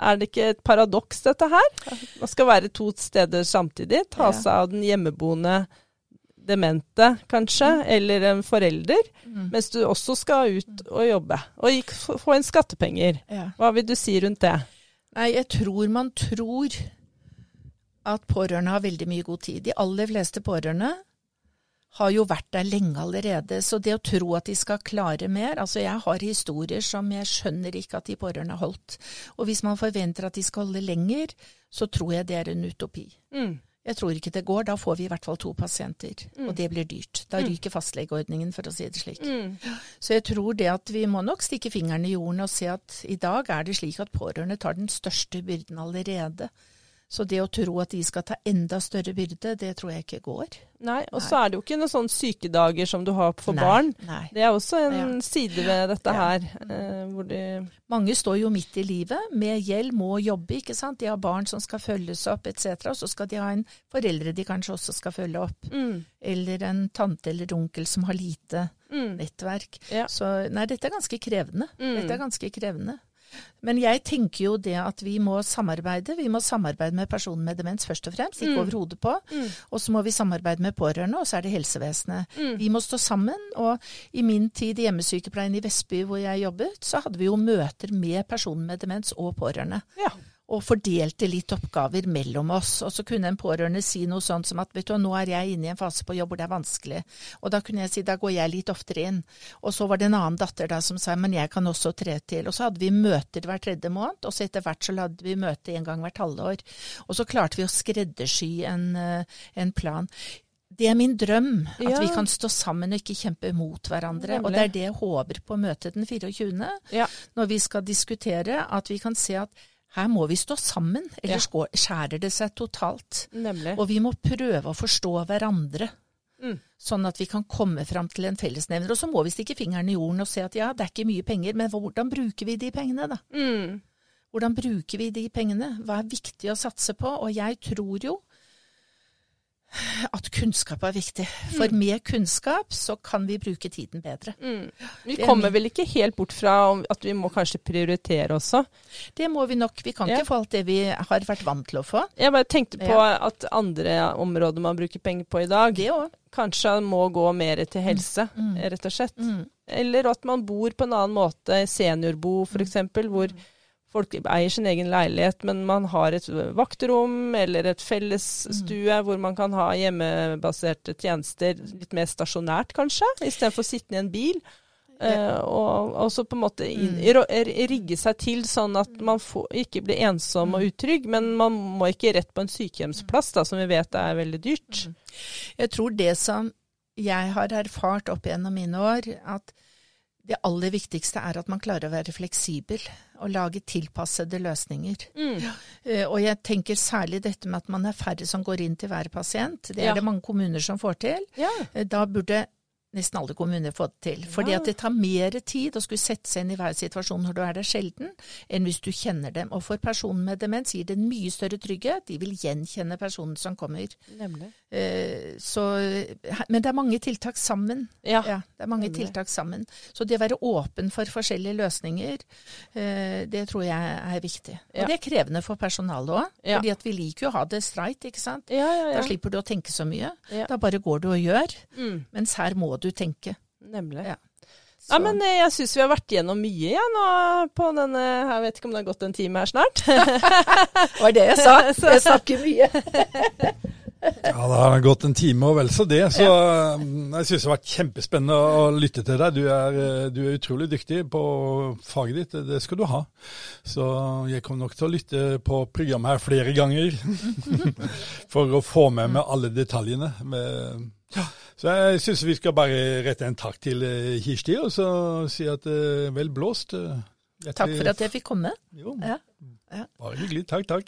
er det ikke et paradoks dette her? Man skal være to steder samtidig. Ta seg av den hjemmeboende demente, kanskje, mm. eller en forelder, mm. mens du også skal ut og jobbe. Og få inn skattepenger. Ja. Hva vil du si rundt det? Nei, jeg tror man tror at pårørende har veldig mye god tid. De aller fleste pårørende har jo vært der lenge allerede, så det å tro at de skal klare mer Altså, jeg har historier som jeg skjønner ikke at de pårørende har holdt. Og hvis man forventer at de skal holde lenger, så tror jeg det er en utopi. Mm. Jeg tror ikke det går. Da får vi i hvert fall to pasienter, mm. og det blir dyrt. Da mm. ryker fastlegeordningen, for å si det slik. Mm. Så jeg tror det at vi må nok stikke fingeren i jorden og se at i dag er det slik at pårørende tar den største byrden allerede. Så det å tro at de skal ta enda større byrde, det tror jeg ikke går. Nei, og så er det jo ikke noen sånne sykedager som du har for nei, barn. Nei. Det er også en ja. side ved dette ja. her. Eh, de Mange står jo midt i livet med gjeld, må jobbe, ikke sant. De har barn som skal følges opp etc. Og så skal de ha en foreldre de kanskje også skal følge opp. Mm. Eller en tante eller onkel som har lite mm. nettverk. Ja. Så nei, dette er ganske krevende. Mm. Dette er ganske krevende. Men jeg tenker jo det at vi må samarbeide. Vi må samarbeide med personen med demens først og fremst, ikke mm. over hodet på. Mm. Og så må vi samarbeide med pårørende, og så er det helsevesenet. Mm. Vi må stå sammen. Og i min tid i hjemmesykepleien i Vestby hvor jeg jobbet, så hadde vi jo møter med personen med demens og pårørende. Ja og fordelte litt oppgaver mellom oss. Og så kunne en pårørende si noe sånt som at vet du, nå er jeg inne i en fase på jobb hvor det er vanskelig. Og da kunne jeg si da går jeg litt oftere inn. Og så var det en annen datter da som sa men jeg kan også tre til. Og så hadde vi møter hver tredje måned, og så etter hvert så hadde vi møte en gang hvert halvår. Og så klarte vi å skreddersy en, eh, en plan. Det er min drøm, at ja. vi kan stå sammen og ikke kjempe mot hverandre. Nemlig. Og det er det jeg håper på møtet den 24., ja. når vi skal diskutere, at vi kan se at her må vi stå sammen, ellers ja. skjærer det seg totalt. Nemlig. Og vi må prøve å forstå hverandre. Mm. Sånn at vi kan komme fram til en fellesnevner. Og så må vi stikke fingeren i jorden og se at ja, det er ikke mye penger, men hvordan bruker vi de pengene, da? Mm. Hvordan bruker vi de pengene? Hva er viktig å satse på? Og jeg tror jo at kunnskap er viktig. For med kunnskap så kan vi bruke tiden bedre. Mm. Vi er kommer vel ikke helt bort fra at vi må kanskje prioritere også. Det må vi nok. Vi kan Ja. ikke få alt det vi har vært vant til å få. Jeg bare tenkte på Ja. at andre områder man bruker penger på i dag, Det kanskje må gå mer til helse, Mm. rett og slett. Mm. Eller at man bor på en annen måte, seniorbo f.eks., hvor folk eier sin egen leilighet, men man har et vaktrom eller et fellesstue hvor man kan ha hjemmebaserte tjenester litt mer stasjonært, kanskje, istedenfor å sitte i en bil. Ja. og, og så på en måte inn, mm. rigge seg til sånn at man får, ikke blir ensom og utrygg, men man må ikke rett på en sykehjemsplass, da, som vi vet er veldig dyrt. Jeg tror det som jeg har erfart opp gjennom mine år, at det aller viktigste er at man klarer å være fleksibel og lage tilpassede løsninger. Mm. Eh, Og jeg tenker særlig dette med at man er færre som går inn til hver pasient. Det er Ja. det mange kommuner som får til. Ja. Eh, Da burde nesten alle kommuner fått til. Fordi at det tar mer tid å skulle sette seg inn i hver situasjon når du er der sjelden, enn hvis du kjenner dem. Og for personen med demens gir det en mye større trygghet. De vil gjenkjenne personen som kommer. Nemlig. Eh, Så, men det er mange tiltak sammen. Ja. Ja, det er mange nemlig. tiltak sammen. Så det å være åpen for forskjellige løsninger, eh, det tror jeg er viktig. Ja. Og det er krevende for personalet òg, Ja. fordi at vi liker jo å ha det streit, ikke sant. Ja, ja, Da slipper du å tenke så mye. Da bare går du og gjør. Mm. Mens her må du tenke. Nemlig. Ja. Ja, men eh, jeg syns vi har vært gjennom mye ja, nå på denne Jeg vet ikke om det har gått en time her snart. (laughs) Det var det jeg sa. (laughs) Jeg snakker mye. (laughs) Ja, det har gått en time og vel så det, så ja. jeg syns det har vært kjempespennende å lytte til deg. Du er, eh, du er utrolig dyktig på faget ditt, det skal du ha. Så jeg kommer nok til å lytte på programmet her flere ganger for å få med meg alle detaljene. Med, ja. Så jeg syns vi skal bare rette en takk til eh, Kirsti, og så si at eh, vel blåst. Eh, Etter... Takk for at jeg fikk komme. Jo, ja. Ja. bare hyggelig. Takk, takk.